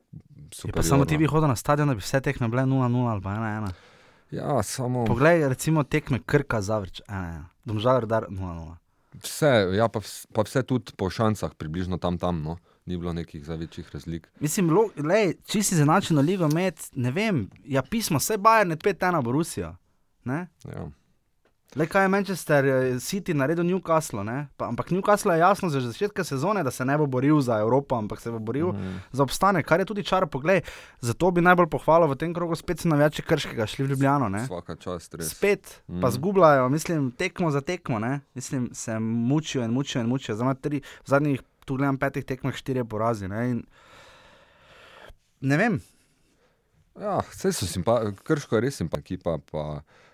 super. pa samo ti bi hodil na stadion, da bi vse tekme bile 0-0 ali pa 1-1. Ja, samo Poglej, recimo tekme Krka zavrč 1-1, Domžal Redar 0-0. vse, ja, pa, vs, pa vse tudi po šansah, približno tam tam. No. Ni bilo nekih za večjih razlik. Mislim, lej, če si zanačen ligo med, ne vem, ja pismo, vse Bayern je 5-1 Borusijo. Ne? Ja. Le kaj je Manchester eh, City naredil Newcastle, ne? pa, ampak Newcastle je jasno že od začetka sezone, da se ne bo boril za Evropo, ampak se bo boril mm. Mm. za obstanek, kar je tudi čar pogled. Zato bi najbolj pohvalil v tem krogu spet so navijači krškega, šli v Ljubljano. Ne? Vsaka čast, res. Spet pa Mm. zgubljajo, mislim, tekmo za tekmo, ne? mislim, se mučijo in mučijo in mučijo. Zdaj tri, v zadnjih, tu gledam petih tekmah, štiri porazi. Ne, in, ne vem, Ja, vse so simpatični, krško je res simpatična ekipa. Pa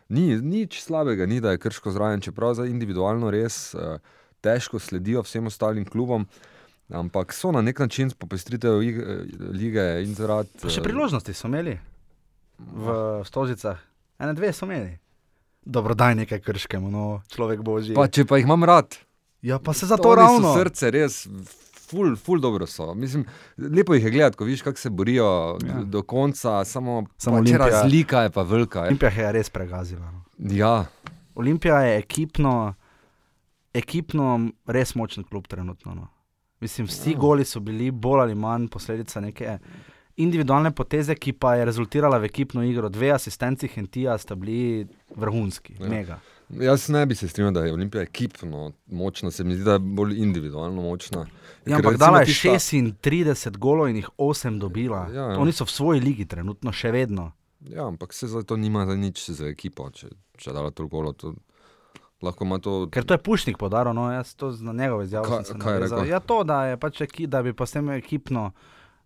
ni nič slabega, ni da je krško zraven, čeprav za individualno res uh, težko sledijo vsem ostalim klubom. Ampak so na nek način popestritev ig- eh, lige in zaradi. pa še priložnosti so imeli v Stožicah. Ene, dve so imeli. Dobro, daj nekaj krškemu, no, človek božji. Pa če pa jih imam rad, ja, pa se za to oni so ravno. Srce res ful, ful dobro so. Mislim, lepo jih je gledati, ko vidiš, kako se borijo Ja. ja. do konca, samo, Samo Olimpija- razlika je pa velika. Je. Olimpija je res pregazila. no. Ja, Olimpija je ekipno, ekipno res močen klub trenutno. No. Mislim, vsi Ja. goli so bili bolj ali manj posledica neke individualne poteze, ki pa je rezultirala v ekipno igro. Dve asistenci Hentija sta bili vrhunski, ja. Ja. mega. Jaz ne bi se strinjal, da je Olimpija ekipno močna, se mi zdi, da je bolj individualno močna. Ja, ampak dala je tista- 36 golov in jih 8 dobila. Ja, ja. Oni so v svoji ligi trenutno še vedno. Ja, ampak se za to nima za nič za ekipo, če, če dala toliko golo. To, lahko ima to. Ker to je Pušnik podaril, no, jaz to z- na. Kaj- sem se kaj je rekel? Ja, to, da je pač eki, da bi pa s tem ekipno,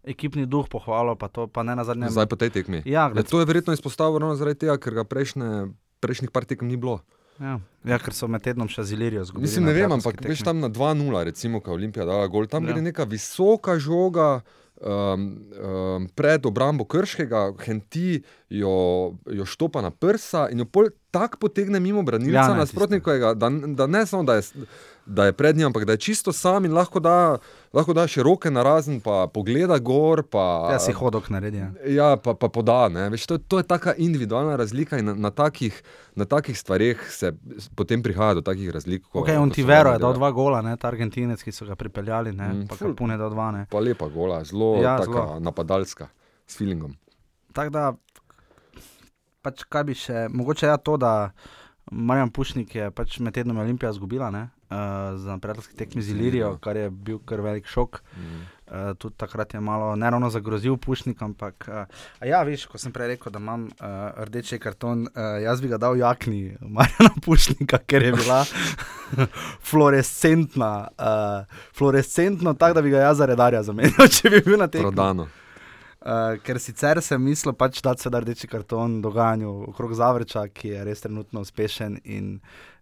ekipni duh pohvalil, pa to pa ne na zadnje. Zdaj po tej tekmi. Ja, Ja, gled, to je verjetno izpostavljeno zaradi tega, ker ga prejšnje, prejšnjih par tekem ni bilo. Ja. ja, ker so med tednom še z Ilirijo zgubili. Mislim, ne vem, ampak veš tekmi. tam na 2-0, recimo, ko je Olimpija dala gol, tam Ja. gre neka visoka žoga. Um, um, pred obrambo Krškega, Henti jo, jo štopa na prsa in jo pol tako potegne mimo branilca Ja, nasprotnikovega, da, da ne samo, da je, da je pred njim, ampak da je čisto sam in lahko da, lahko da še roke na razen, pa pogleda gor. Pa, Ja, si hodok naredi. Ja. Ja, pa, pa poda. ne. Veš, to, to je taka individualna razlika in na, na, takih, na takih stvareh se potem prihaja do takih razlik. ko- Okay, on ti je ravno dal dela. dva gola, ne, ta Argentinec, ki so ga pripeljali, ne, Mm, pa ful. Kapune dal dva. Ne. Pa lepa gola, zelo Ja, taka zelo. napadalska, s feelingom. Tako da, pač kaj bi še, mogoče je to, da Marjan Pušnik je pač med tednom Olimpija izgubila, uh, za prijateljski tekmi z Ilirijo, Ja. kar je bil kar velik šok. Mm. Uh, tudi takrat je malo neravno zagrozil Pušnik, ampak uh, a ja, veš, ko sem prej rekel, da imam uh, rdeči karton, uh, jaz bi ga dal Jakni, Marjana [LAUGHS] Pušnika, ker je bila [LAUGHS] fluorescentna, uh, fluorescentno, tako da bi ga jaz za redarja zamenjal, [LAUGHS] če bi bil na tem. Prodano. Uh, ker sicer sem mislil, pač dati seveda rdeči karton dogajanju okrog Zavrča, ki je res trenutno uspešen in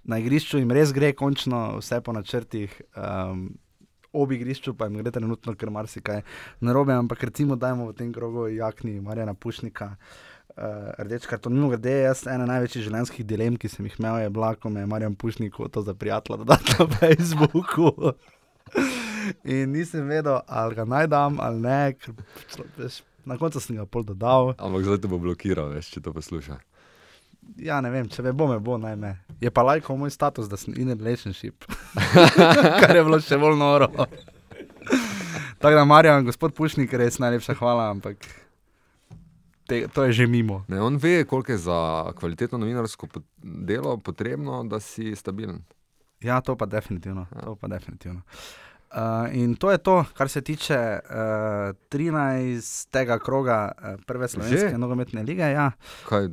na igrišču jim res gre, končno vse po načrtih. Um, Ob igrišču pa jim gre trenutno kar marsikaj narobe, ampak recimo dajmo v tem krogu jakni Marjana Pušnika. Uh, rdeč karton, mimo grede, jaz ena največjih življenjskih dilem, ki sem jih imel, je bila, ko me je Marjan Pušnik to za prijatelja dodati na Facebooku. [LAUGHS] In nisem vedel, ali ga najdem ali ne, ker veš, na koncu sem ga pol dodal. Ampak zdaj te bo blokiral, veš, če to posluša. Ja, ne vem, če me bo, me bo, naj me. Je pa lajko moj status, da sem in relationship. [LAUGHS] Kar je bilo še bolj noro. Tako da, Marjan, gospod Pušnik, res najlepša hvala, ampak te, to je že mimo. Ne, on ve, koliko je za kvalitetno novinarsko delo potrebno, da si stabilen. Ja, to pa definitivno. To pa definitivno. Uh, in to je to, kar se tiče uh, 13. kroga uh, prve slovenske Že? nogometne lige. Ja. Kaj,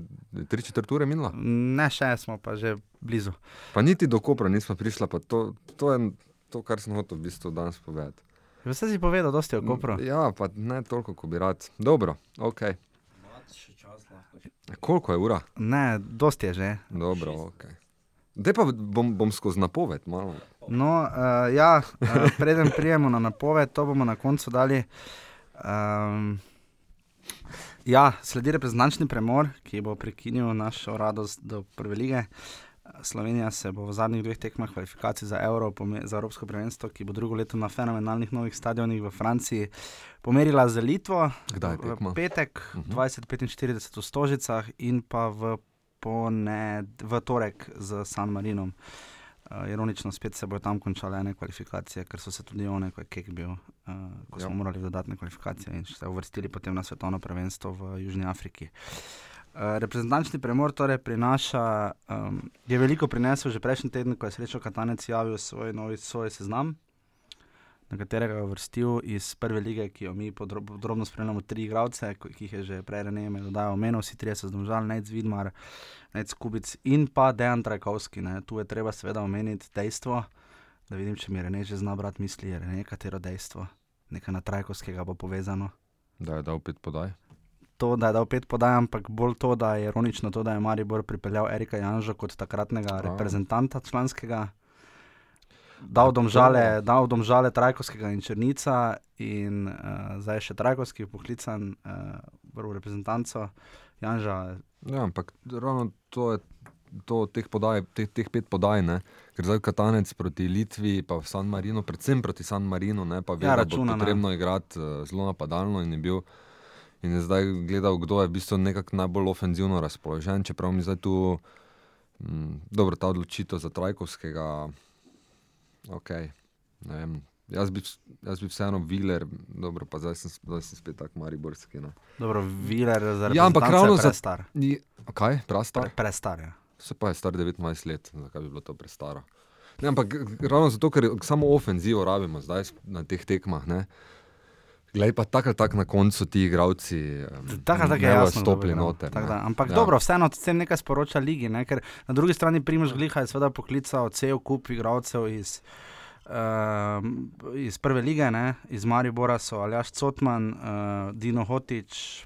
tri četrt ure minula? Ne, še smo pa že blizu. Pa niti do Kopra nismo prišli, pa to, to je to, kar sem hotel v bistvu danes povedati. Vse si povedal, dosti o Kopru. Ja, pa ne toliko, kot bi rad. Dobro, ok. Koliko je ura? Ne, dosti je že. Dobro, ok. Zdaj pa bom, bom skozi napoved malo. No, uh, ja, uh, preden prijemo na napoved, to bomo na koncu dali. Um, ja, sledi reprezentančni premor, ki bo prekinil našo radost do prve lige. Slovenija se bo v zadnjih dveh tekmah kvalifikacij za, Euro, za Evropsko prvenstvo, ki bo drugo leto na fenomenalnih novih stadionih v Franciji, pomerila z Litvo. Kdaj je v tekma? petek, Mhm. 2045 v Stožicah in pa v, poned, v torek z San Marinom. Uh, ironično, spet se bodo tam končale ene kvalifikacije, ker so se tudi one, ko je Kek bil, uh, ko smo Ja. morali v dodatne kvalifikacije in se uvrstili potem na svetovno prvenstvo v Južni Afriki. Uh, reprezentančni premor torej prinaša, um, je veliko prinesel že prejšnji teden, ko je srečo Katanec javil svoj novi svoj seznam, na katerega je vrstil iz prve lige, ki jo mi podrob, podrobno spremljamo, tri igralce, ki jih je že prej Reneme dodal, omenil vsi trije so zdomžali, Nec Vidmar, Nec Kubic in pa Dejan Trajkovski. Ne. Tu je treba seveda omeniti dejstvo, da vidim, če mi Rene že zna brati misli, je Rene katero dejstvo, nekaj na Trajkovskega bo povezano. Da je dal pet podaj. To, da je dal pet podaj, ampak bolj to, da je ironično to, da je Maribor pripeljal Erika Janža kot takratnega A. reprezentanta članskega. Dal domžale, dal domžale Trajkovskega in Črnica, in uh, zdaj je še Trajkovski poklican uh, v reprezentanco. Janža, Ja, ampak ravno to je to, teh, podaj, teh, teh pet podaj, ne? ker zdaj Katanec proti Litvi, pa v San Marinu, predvsem proti San Marinu, ne? pa ve, Ja, da računa, bo ne. potrebno igrati uh, zelo napadalno in je bil. In je zdaj gledal, kdo je v bistvu nekako najbolj ofenzivno razpoložen, čeprav mi zdaj tu, mm, dobro, ta odločitev za Trajkovskega, ok, ne vem. Jaz bi, jaz bi vseeno viler, dobro, pa zdaj sem, zdaj sem spet tako mariborski. No. Dobro, Viler za Ja, ampak reprezentanco je ravno za-. Ni, kaj, prastar? Pre, prestar je. Se pa je star 19 let, zakaj bi bilo to prestaro. Ne, ampak ravno zato, ker samo ofenzivo rabimo zdaj na teh tekmah. Ne. Glej pa tako ali tako na koncu ti igravci. Tako ali tako je jasno. stopili igral. noter. Tako ne. da, Ampak Ja. dobro, vseeno s tem nekaj sporoča ligi, ne? ker na drugi strani Primož Gliha je seveda poklical cel kup igralcev iz, um, iz prve lige, ne? iz Maribora so Aljaš Cotman, uh, Dino Hotič,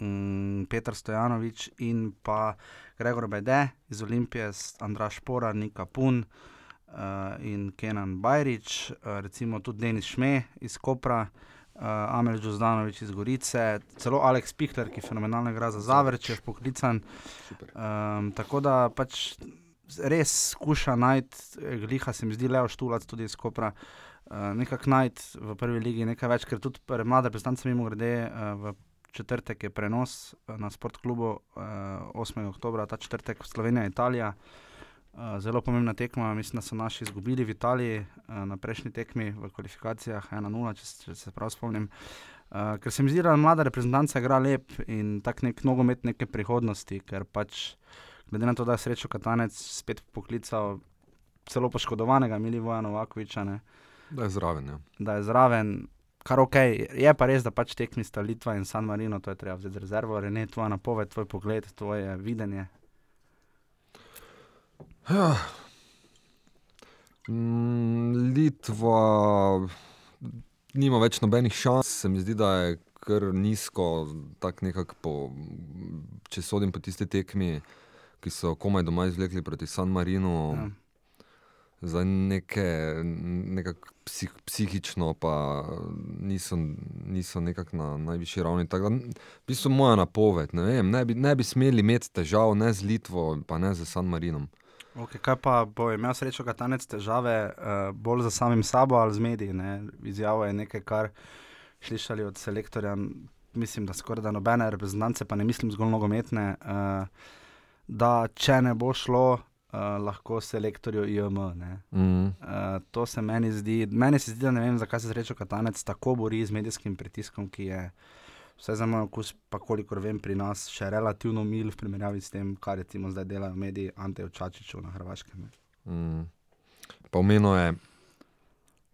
um, Petr Stojanovič in pa Gregor Bede iz Olimpije, Andraš Pora, Nika Pun. Uh, in Kenan Bajrič, uh, recimo tudi Denis Šme iz Kopra, uh, Amel Džozdanovič iz Gorice, celo Aleks Pihler, ki fenomenalno igra za Zavrč, je poklican. Um, tako da pač res skuša najti, eh, gliha se mi zdi Leo Štulac tudi iz Kopra. Uh, nekako najti v prvi ligi nekaj več, ker tudi pre mlade predstavnice, mimo grede, uh, v četrtek je prenos eh, na sportklubu uh, 8. oktober, ta četrtek Slovenija, Italija. Uh, zelo pomembna tekma, mislim, da so naši izgubili v Italiji uh, na prejšnji tekmi v kvalifikacijah 1-0, če, če se prav spomnim. Uh, ker se mi zdi, da mlada reprezentanca igra lep in tak nek nogomet neke prihodnosti, ker pač glede na to, da je srečo Katanec spet poklical celo poškodovanega Milivoja Novakoviča, ne, Da je zraven. Ja. da je zraven. Kar ok, je pa res, da pač tekmi sta Litva in San Marino, to je treba vzeti z rezervo, Rene, tvoja napoved, tvoj pogled, tvoje videnje. Ja. Mm, Litva nima več nobenih šans, se mi zdi, da je kar nizko, tako nekako po, če sodim po tisti tekmi, ki so komaj doma izvlekli proti San Marinu. Ja. Za neke, nekako psih, psihično, pa niso, niso nekako na najvišji ravni. Tako da, v bistvu moja napoved, ne, vem, ne, bi, ne bi smeli imeti težav ne z Litvo, pa ne z San Marinom. Okay, kaj pa bo imel srečo Katanec težave uh, bolj za samim sabo ali z mediji? Ne? Izjavo je nekaj, kar slišali od selektorja, mislim, da skoraj da nobene reprezentance, pa ne mislim zgolj nogometne, uh, da če ne bo šlo, uh, lahko selektorju. Ne? Mm. Uh, to se meni zdi, meni se zdi, da ne vem, zakaj se srečo Katanec tako bori z medijskim pritiskom, ki je vse za moj okus, pa kolikor vem, pri nas še relativno mil v primerjavi s tem, kar recimo zdaj delajo mediji Anteju Čačiču na Hrvaškem. Mm. Pa omenil je,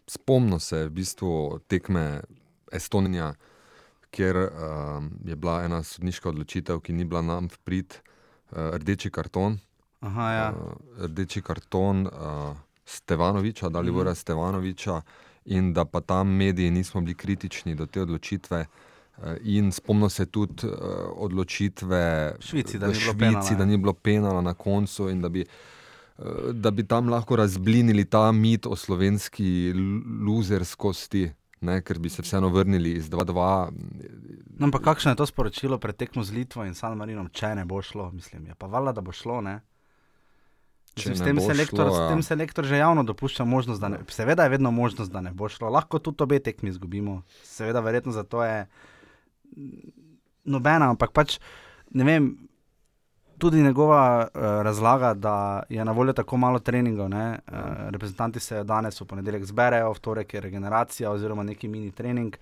spomnil se je v bistvu tekme Estonija, kjer um, je bila ena sodniška odločitev, ki ni bila nam v prid, uh, rdeči karton. Aha, ja. uh, rdeči karton uh, Stevanoviča, da li Mhm. vora Stevanoviča, in da pa tam mediji nismo bili kritični do te odločitve. Uh, In spomnil se tudi uh, odločitve Švici, da v Švici, penala, ja. da ni bilo penala na koncu in da bi, uh, da bi tam lahko razblinili ta mit o slovenski luzerskosti, ne, ker bi se vseeno vrnili iz 2-2. No, ampak kakšno je to sporočilo pred tekmo z Litvo in San Marinom, če ne bo šlo? Mislim, je pa valjda, da bo šlo. Ne? Mislim, s, tem selektor, šlo, s ja. tem selektor že javno dopušča možnost, da ne, seveda je vedno možnost, da ne bo šlo. Lahko tudi obe tekmi izgubimo, seveda, verjetno zato je mm, nobena, ampak pač ne vem. Tudi njegova uh, razlaga, da je na voljo tako malo treningov. Uh, reprezentanti se danes v ponedeljek zberejo, v torek je regeneracija oziroma neki mini trening.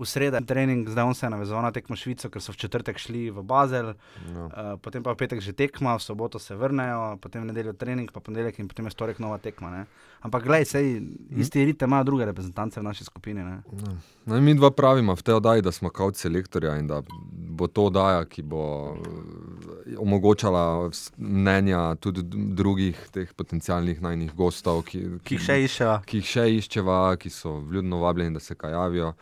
V sredo trening, zdaj on se je navezal na tekmo Švico, ker so v četrtek šli v Bazel, No. uh, potem pa v petek že tekma, v soboto se vrnejo, potem nedeljo trening, pa ponedeljek in potem je storek nova tekma. Ne? Ampak gledaj, sej isti rite imajo druge reprezentance v naši skupini. Ne? No. No, mi dva pravimo v tej oddaji, da smo kaut selektorja in da bo to oddaja, ki bo eh, omogočala mnenja tudi drugih teh potencialnih najnih gostov, ki, Ki jih še iščejo. ki jih še iščeva, ki so vljudno vabljeni, da se kajavijo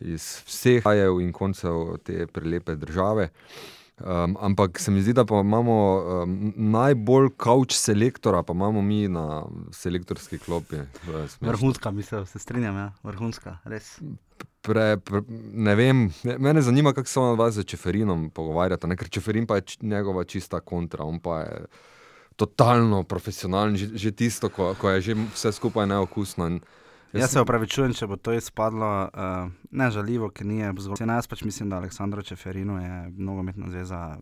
iz vseh krajev in koncev te prelepe države. Um, ampak se mi zdi, da imamo um, najbolj kavč selektora, pa imamo mi na selektorski klopi. Vrhunska, mislim, se strinjam, ja. vrhunska, res. Pre, pre, ne vem, ne- mene zanima, kako se on vas z Čeferinom pogovarjata, ne? ker Čeferin pa je njegova čista kontra. On pa je totalno profesionalen, že, že tisto, ko, ko je že vse skupaj neokusno. In Jaz se opravičujem, če bo to izpadlo uh, nežaljivo, ker ni zgolj. Jaz pač mislim, da Aleksandro Čeferino je nogometna zveza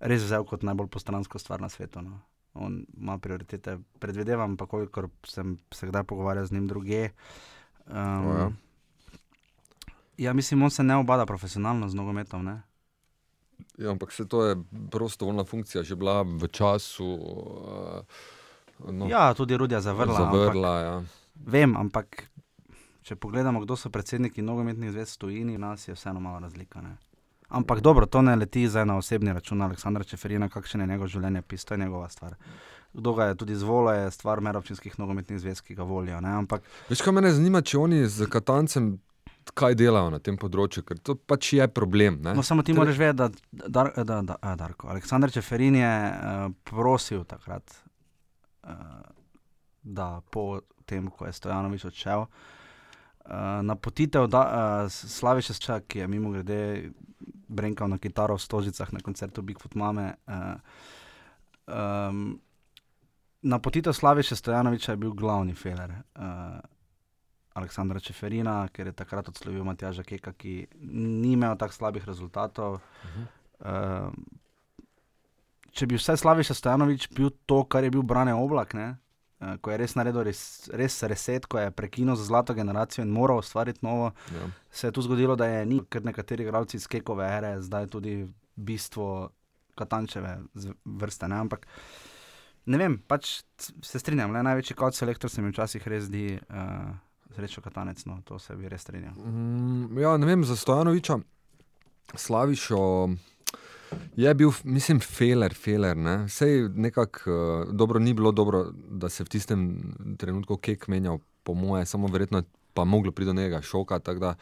res vzel kot najbolj postransko stvar na svetu. No. On ima prioritete, predvidevam pa, kolikor sem se kdaj pogovarjal z njim druge. Um, O, ja. ja, mislim, on se ne obada profesionalno z nogometom. Ne? Ja, ampak se to je prostovoljna funkcija, že bila v času. Uh, no, Ja, tudi Rudija zavrla. ampak- zavrla ja. Vem, ampak če pogledamo, kdo so predsedniki nogometnih zvez v tujini, nas je vseeno malo razlika. Ne? Ampak dobro, to ne leti zdaj na osebni račun Aleksandra Čeferina, kakšen je njegov življenje, to je njegova stvar. Kdo ga je tudi zvolil, je stvar merovčinskih nogometnih zvez, ki ga volijo. Ne? Ampak Veš, kaj me zanima, če oni z Katancem kaj delajo na tem področju, ker to pač je problem. Ne? no, samo ti Tre- moraš vedeti, da, da, da, da a, Darko, Aleksandr Čeferin je uh, prosil takrat, uh, da po tem, ko je Stojanovič odšel, uh, napotitev da, uh, Slaviša Šča, ki je mimo grede brenkal na kitaro v Stožicah na koncertu Bigfoot Mame. Uh, um, napotitev Slaviša Stojanoviča je bil glavni feler. Uh, Aleksandra Čeferina, ker je takrat odslovil Matjaža Keka, ki ni imel tako slabih rezultatov. Uh. -huh. uh, če bi vse Slaviša Stojanovič bil to, kar je bil Brane Oblak, ne? Uh, ko je res naredil res, res reset, ko je prekinil za zlato generacijo in moral ustvariti novo, Ja. se je tu zgodilo, da je ni, ker nekateri igralci iz Kekove ere zdaj tudi bistvo Katančeve z- vrste. Ne? Ampak ne vem, pač se strinjam, le največji kot selektor se mi včasih res zdi uh, srečo Katanec, no to se bi res strinjal. Mm, ja, ne vem, za Stojanoviča, Slavišo. Je bil, mislim, feler, feler. Ne? Sej nekako uh, dobro ni bilo dobro, da se v tistem trenutku kek menjal, po moje, samo verjetno je pa moglo priti do njega šoka. Da,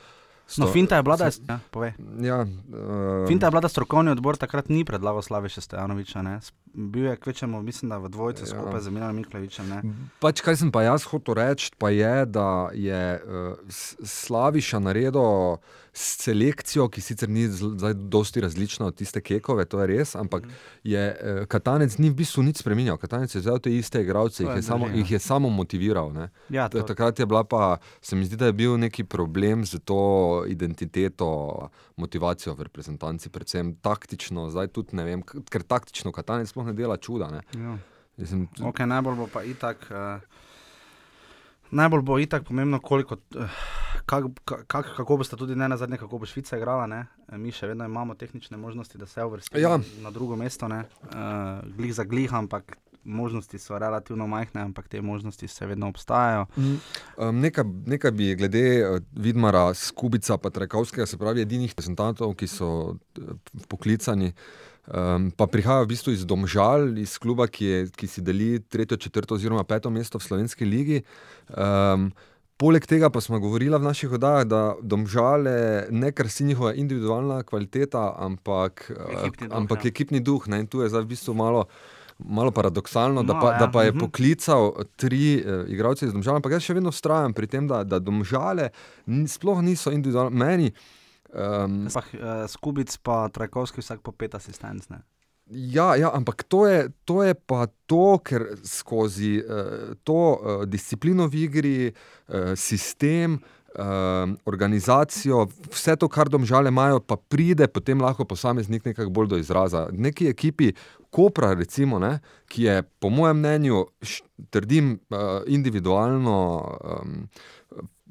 No, sto- finta je bila, da je, ja. Ja, uh, Finta je bila, da strokovni odbor takrat ni predlagal Slaviša Stojanoviča. Ne? Bil je kvečemo, mislim, da v dvojcu Ja. skupaj z Milanom Miklavičem. Ne? Pač, kaj sem pa jaz hotel reči, pa je, da je uh, Slaviša naredil selekcijo, ki sicer ni zdaj dosti različna od tiste kekove, to je res, ampak je uh, Katanec ni v bistvu nič spremenil. Katanec je vzel te iste igralce, jih je samo, drži, ja. jih je samo motiviral. Ne. Ja, to, Takrat je bila pa, se mi zdi, da je bil neki problem z to identiteto, motivacijo v reprezentanci, predvsem taktično, zdaj tudi ne vem, ker taktično Katanec sploh ne dela čuda. Ne. ja. Mislim, Okay, najbolj bo pa itak. Uh, najbolj bo itak pomembno, koliko, uh, kak, kak, kako boste tudi ne na zadnje, kako bo Švica igrala. Ne? Eh, Mi še vedno imamo tehnične možnosti, da se uvrstimo Ja. na drugo mesto. Uh, glih za glih, ampak možnosti so relativno majhne, ampak te možnosti še vedno obstajajo. Um, nekaj, nekaj bi glede uh, Vidmara, Skubica in Trekovskega, se pravi, edinih reprezentantov, ki so eh, poklicani. Um, pa prihaja v bistvu iz Domžal, iz kluba, ki, je, ki si deli tretjo, četrto oziroma peto mesto v slovenski ligi. Um, poleg tega pa smo govorili v naših oddajah, da Domžale ne krasi njihova individualna kvaliteta, ampak, eh, Ekipni duh, ampak ja. ekipni duh. Ne, in tu je zdaj v bistvu malo. Malo paradoksalno, da Malo, pa, da ja, pa je mhm. poklical tri uh, igralce iz Domžal, ampak jaz še vedno vztrajam pri tem, da, da Domžale sploh niso individualne. Meni, um, Spah, uh, Skubic pa Trajkovski vsak po pet asistenc. Ne? ja, ja, ampak to je, to je pa to, ker skozi uh, to uh, disciplino v igri, uh, sistem. Um, organizacijo, vse to, kar domžale imajo, pa pride potem lahko posameznik nekako bolj do izraza. Neki ekipi, Kopra, recimo, ne, ki je po mojem mnenju, trdim, uh, individualno, um,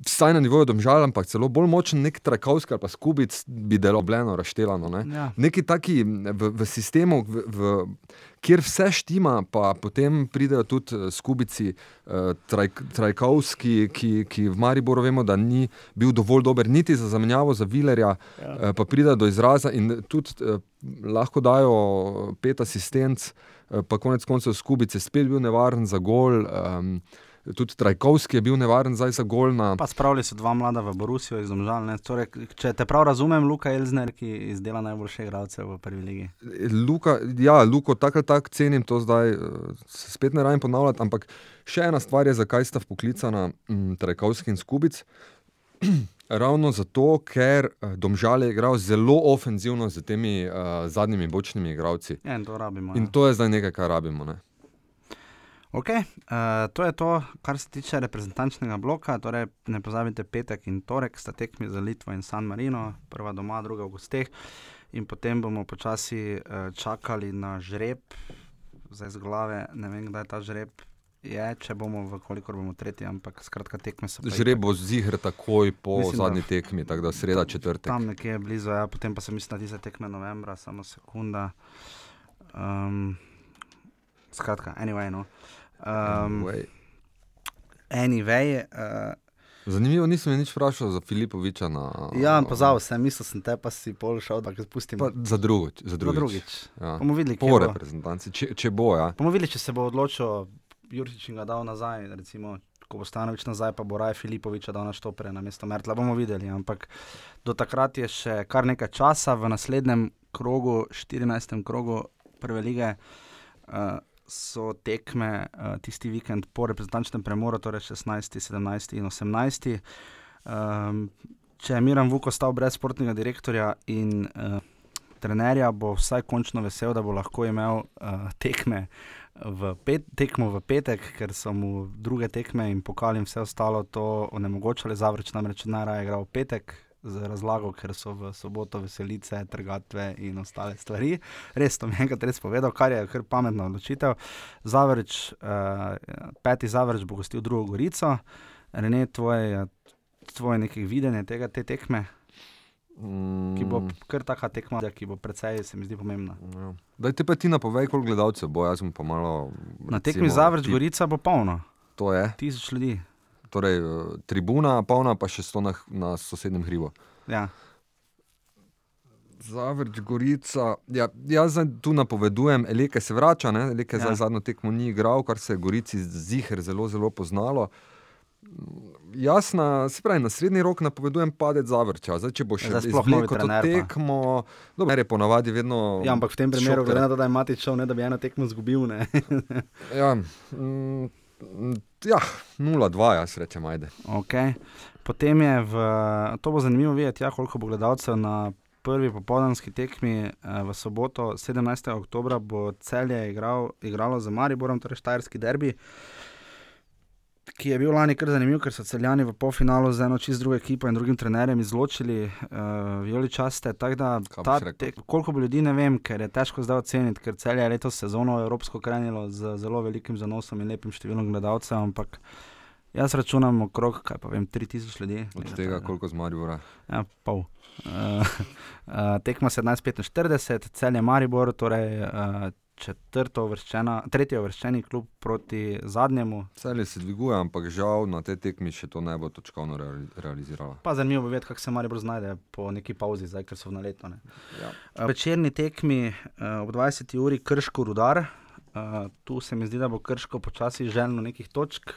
vsaj na nivoju domžal, ampak celo bolj močen, nek trakovski ali pa skubic bi delobljeno, razštelano. Ne. Ja. Neki taki v, v sistemu, v, v, kjer vse štima, pa potem pridejo tudi eh, skubici, uh, traj, Trajkovski, ki, ki v Mariboru vemo, da ni bil dovolj dober niti za zamenjavo za Vilerja, Ja. uh, pa pride do izraza in tudi uh, lahko dajo pet asistenc, uh, pa konec koncev skubice spet bil nevaren za gol. Um, Tudi Trajkovski je bil nevaren zdaj za gol na, Pa spravili so dva mlada v Borusijo iz Domžal. Torej, če te prav razumem, Luka Elzner, ki izdela najboljše igralce v prvi ligi. Luka, ja, Luko, tako ali tako cenim to zdaj, eh, se spet ne rajem ponavljati, ampak še ena stvar je, zakaj sta poklicana m, Trajkovski in Skubic. [CLEARS THROAT] Ravno zato, ker eh, Domžal je igral zelo ofenzivno z temi uh, zadnjimi bočnimi igralci. Ja, in to rabimo. In ja. to je zdaj nekaj, kar rabimo. Ne? Okay, uh, to je to, kar se tiče reprezentančnega bloka. Torej, ne pozabite, petek in torek sta tekmi za Litvo in San Marino, prva doma, druga v gosteh. In potem bomo počasi uh, čakali na žreb, zdaj z glave, ne vem, kdaj ta žreb je, če bomo, koliko bomo tretji, ampak skratka, tekme so. Žreb bo zihr takoj po Mislim, da- zadnji tekmi, tako da sreda četrtek. Tam nekje blizu, ja, potem pa se mislim, da tiste tekme novembra, samo sekunda. Um, skratka, anyway. No. Um, Anyway. uh, Zanimivo, nisem nič vprašal za Filipoviča. Na, ja, pozabil sem, mislil sem te, pa si pol šel, da ga spustim. Pa za drugič. Za Za drugič. drugič. Ja. Bomo videli, Po reprezentanci, če, če bo. Ja. Bomo videli, če se bo odločil Jurčič in ga dal nazaj, recimo, ko bo Stanovič nazaj, pa bo Raj Filipoviča dal na štopere na mesto Mertla. Bomo videli, ampak do takrat je še kar nekaj časa v naslednjem krogu, 14. krogu prve lige. Uh, So tekme uh, tisti vikend po reprezentančnem premoru, torej 16, 17 in 18. Um, če je Miran Vuk ostal brez sportnega direktorja in uh, trenerja, bo vsaj končno vesel, da bo lahko imel uh, tekme v, pet, tekmo v petek, ker so mu druge tekme in pokali in vse ostalo to onemogočali. Zavrč namreč najraje igral v petek. Z razlago, ker so v soboto veselice, trgatve in ostale stvari. Res, to mi je enkrat res povedal, kar je kar pametna odločitev. Zavrč, uh, peti Zavrč bo gostil drugo Gorico. Rene, tvoje, tvoje nekaj videnje tega te tekme, Mm, ki bo kar taka tekma, ki bo precej, se mi zdi pomembna. ja. Daj te pa ti napovej, koliko gledalcev bo, jaz bom pa malo. Na tekmi recimo, Zavrč ti- Gorica bo polno, To je. tisoč ljudi. Torej, eh, tribuna, polna pa še sto na, na sosednjem hribu. Ja. Zavrč, Gorica. Ja, jaz tu napovedujem, Eleke se vrača, ne? Eleke Ja. zadnjo tekmo ni igral, kar se je Gorici ziher zelo, zelo poznalo. Jaz na, se pravi, na srednji rok napovedujem padec Zavrča. Zdaj, če bo še izvlekel to tekmo, dobro, je ponavadi vedno. ja, ampak v tem primeru, glede na to, da je Matič šel, ne da bi eno tekmo izgubil. ne. Ja, [LAUGHS] mm, ja 0-2, jaz rečem, ajde. okay. Potem je v, to bo zanimivo videti, ja, koliko bo gledalcev na prvi popoldanski tekmi eh, v soboto, 17. oktober, bo celje igral, igralo za Mariborom, torej Štajerski derbi. Ki je bil lani kar zanimiv, ker so celjani v polfinalu z eno čist drugo ekipo in drugim trenerjem izločili uh, Violi Časte. Da, ta tek, koliko bo ljudi, ne vem, ker je težko zdaj oceniti, ker celje je letos sezono evropsko krenilo z zelo velikim zanosom in lepim številom gledalcev, ampak jaz računam okrog, kaj pa vem, 3000 ljudi. Od nekaj tega, takega. koliko z Maribora. Ja, pol. Uh, uh, [LAUGHS] tekma 17-45, celje Maribor, torej uh, četrto uvrščena, tretji uvrščeni klub proti zadnjemu. Celje se dviguje, ampak žal na tej tekmi še to ne bo točkovno reali- realizirala. Pa zanimivo bo videti, kako se Maribor znajde po neki pauzi, zdaj, ker so v naletno. ne. Ja. Uh, večerni tekmi uh, ob 20. uri Krško rudar. Uh, tu se mi zdi, da bo Krško počasi želno nekih točk.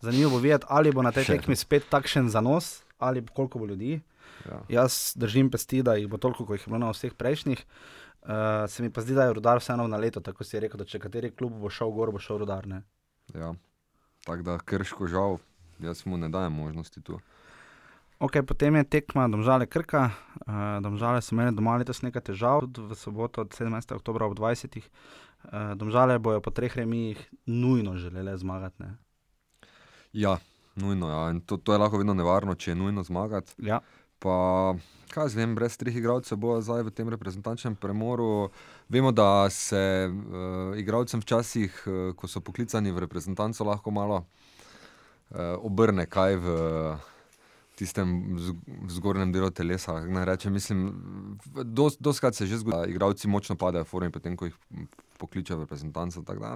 Zanimivo bo videti, ali bo na tej Še. tekmi spet takšen zanos, ali koliko bo ljudi. Ja. Jaz držim pesti, da jih bo toliko, kot jih je bilo na vseh prejšnjih. Uh, se mi pa zdi, da je rudar vseeno na leto, tako si rekel, da če kateri klub bo šel gor, bo šel rudar. Ne? Ja. Tako da krško žal, jaz mu ne dajem možnosti tu. Ok, potem je tekma Domžale Krka. Uh, domžale so imeli doma letos nekaj težav, tudi v soboto od 17. oktober ob 20. Uh, domžale bojo po treh remijih nujno želele zmagati. Ne? Ja, nujno. Ja. In To, to je lahko vedno nevarno, če je nujno zmagati. Ja. Pa, kaj jaz vem, brez treh igralcev bo zdaj v tem reprezentančnem premoru. Vemo, da se uh, igralcem včasih, uh, ko so poklicani v reprezentanco, lahko malo uh, obrne kaj v tistem zgornjem delu telesa. rečem, mislim, dos, doskrat se že zgodi, da igralci močno padejo v formi, potem ko jih pokličejo v reprezentanco. Da,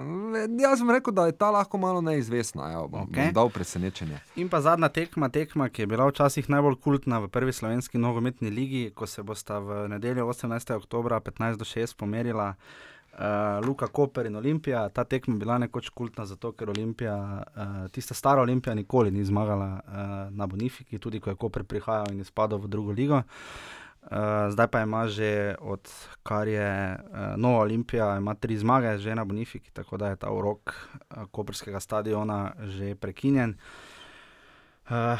jaz sem rekel, da je ta lahko malo neizvestna. Ja, bom, Okej. bom dal presenečenje. In pa zadnja tekma, tekma, ki je bila včasih najbolj kultna v prvi slovenski nogometni ligi, ko se bosta v nedeljo 18. oktober 15 do 6 pomerila uh, Luka Koper in Olimpija. Ta tekma je bila nekoč kultna zato, ker Olimpija, uh, tista stara Olimpija, nikoli ni zmagala uh, na Bonifiki, tudi ko je Koper prihajal in izpadel v drugo ligo. Uh, zdaj pa ima že, odkar je uh, Nova Olimpija, ima tri zmage, že na Bonifiki, tako da je ta urok uh, Koperskega stadiona že prekinjen. Uh,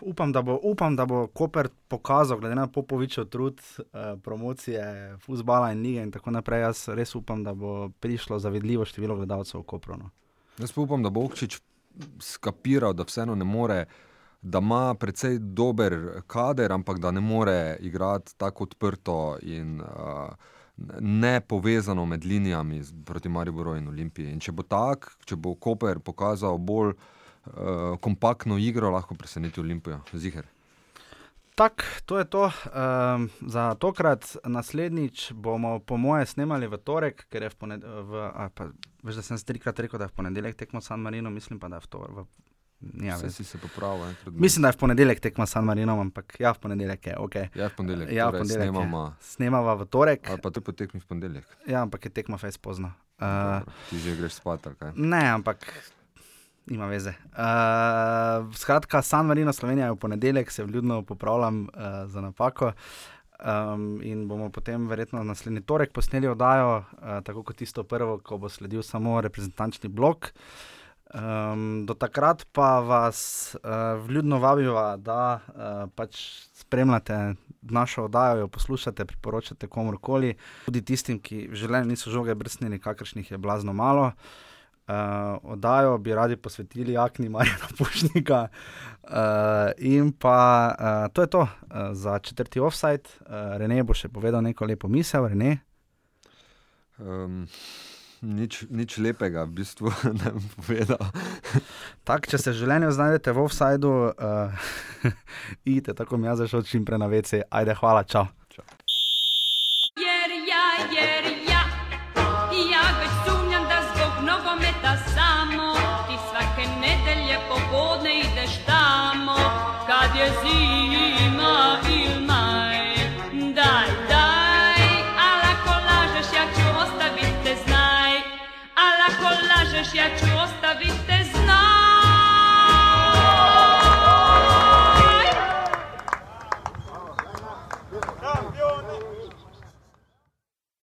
upam, da bo, upam, da bo Koper pokazal, glede na Popovičev trud, uh, promocije futbola in lige in tako naprej. Jaz res upam, da bo prišlo zavedljivo število gledalcev v Kopru. No. Jaz pa upam, da bo Okčič skapiral, da vseeno ne more, da ima precej dober kader, ampak da ne more igrati tako odprto in uh, ne povezano med linijami proti Mariboru in Olimpiji. In če bo tak, če bo Koper pokazal bolj uh, kompaktno igro, lahko preseneti Olimpijo, ziger. Tako, to je to um, za tokrat. Naslednjič bomo, po moje, snemali v torek, ker je v ponedeljek. Veš, da sem trikrat rekel, da je v ponedeljek tekmo San Marino, mislim pa, da je v torek. Ja, Vse si se popravil. bolj. mislim, da je v ponedeljek tekmo San Marino, ampak ja, v ponedeljek je ok. Ja, v ponedeljek. Ja, v torej ponedeljek je. Snemamo, Snemava v torek, ali pa te potekmi v ponedeljek. ja, ampak je tekma fejs pozno. Uh, Dobro, Ti že greš spat, kaj? ne, ampak nima veze. Uh, skratka, San Marino, Slovenija je v ponedeljek, se vljudno popravljam uh, za napako. Um, in bomo potem, verjetno, naslednji torek posneli oddajo, uh, tako kot tisto prvo, ko bo sledil samo reprezentančni blok. Um, do takrat pa vas uh, vljudno vabiva, da uh, pač spremljate našo oddajo, jo poslušate, priporočate komorkoli, tudi tistim, ki v življenju niso žoge brstnili, kakršnih je blazno malo. Uh, oddajo bi radi posvetili Akni Marjana [LAUGHS] Pušnika. Uh, in pa uh, to je to uh, za četrti offside. Uh, Rene bo še povedal neko lepo misel, Rene. Um, nič, nič lepega, v bistvu [LAUGHS] ne bom povedal. Tak, če se v življenju znajdete v offsajdu, uh, [LAUGHS] idite tako mi jaz zašel čim prej na vece. Ajde, hvala, čau. przyjaciół.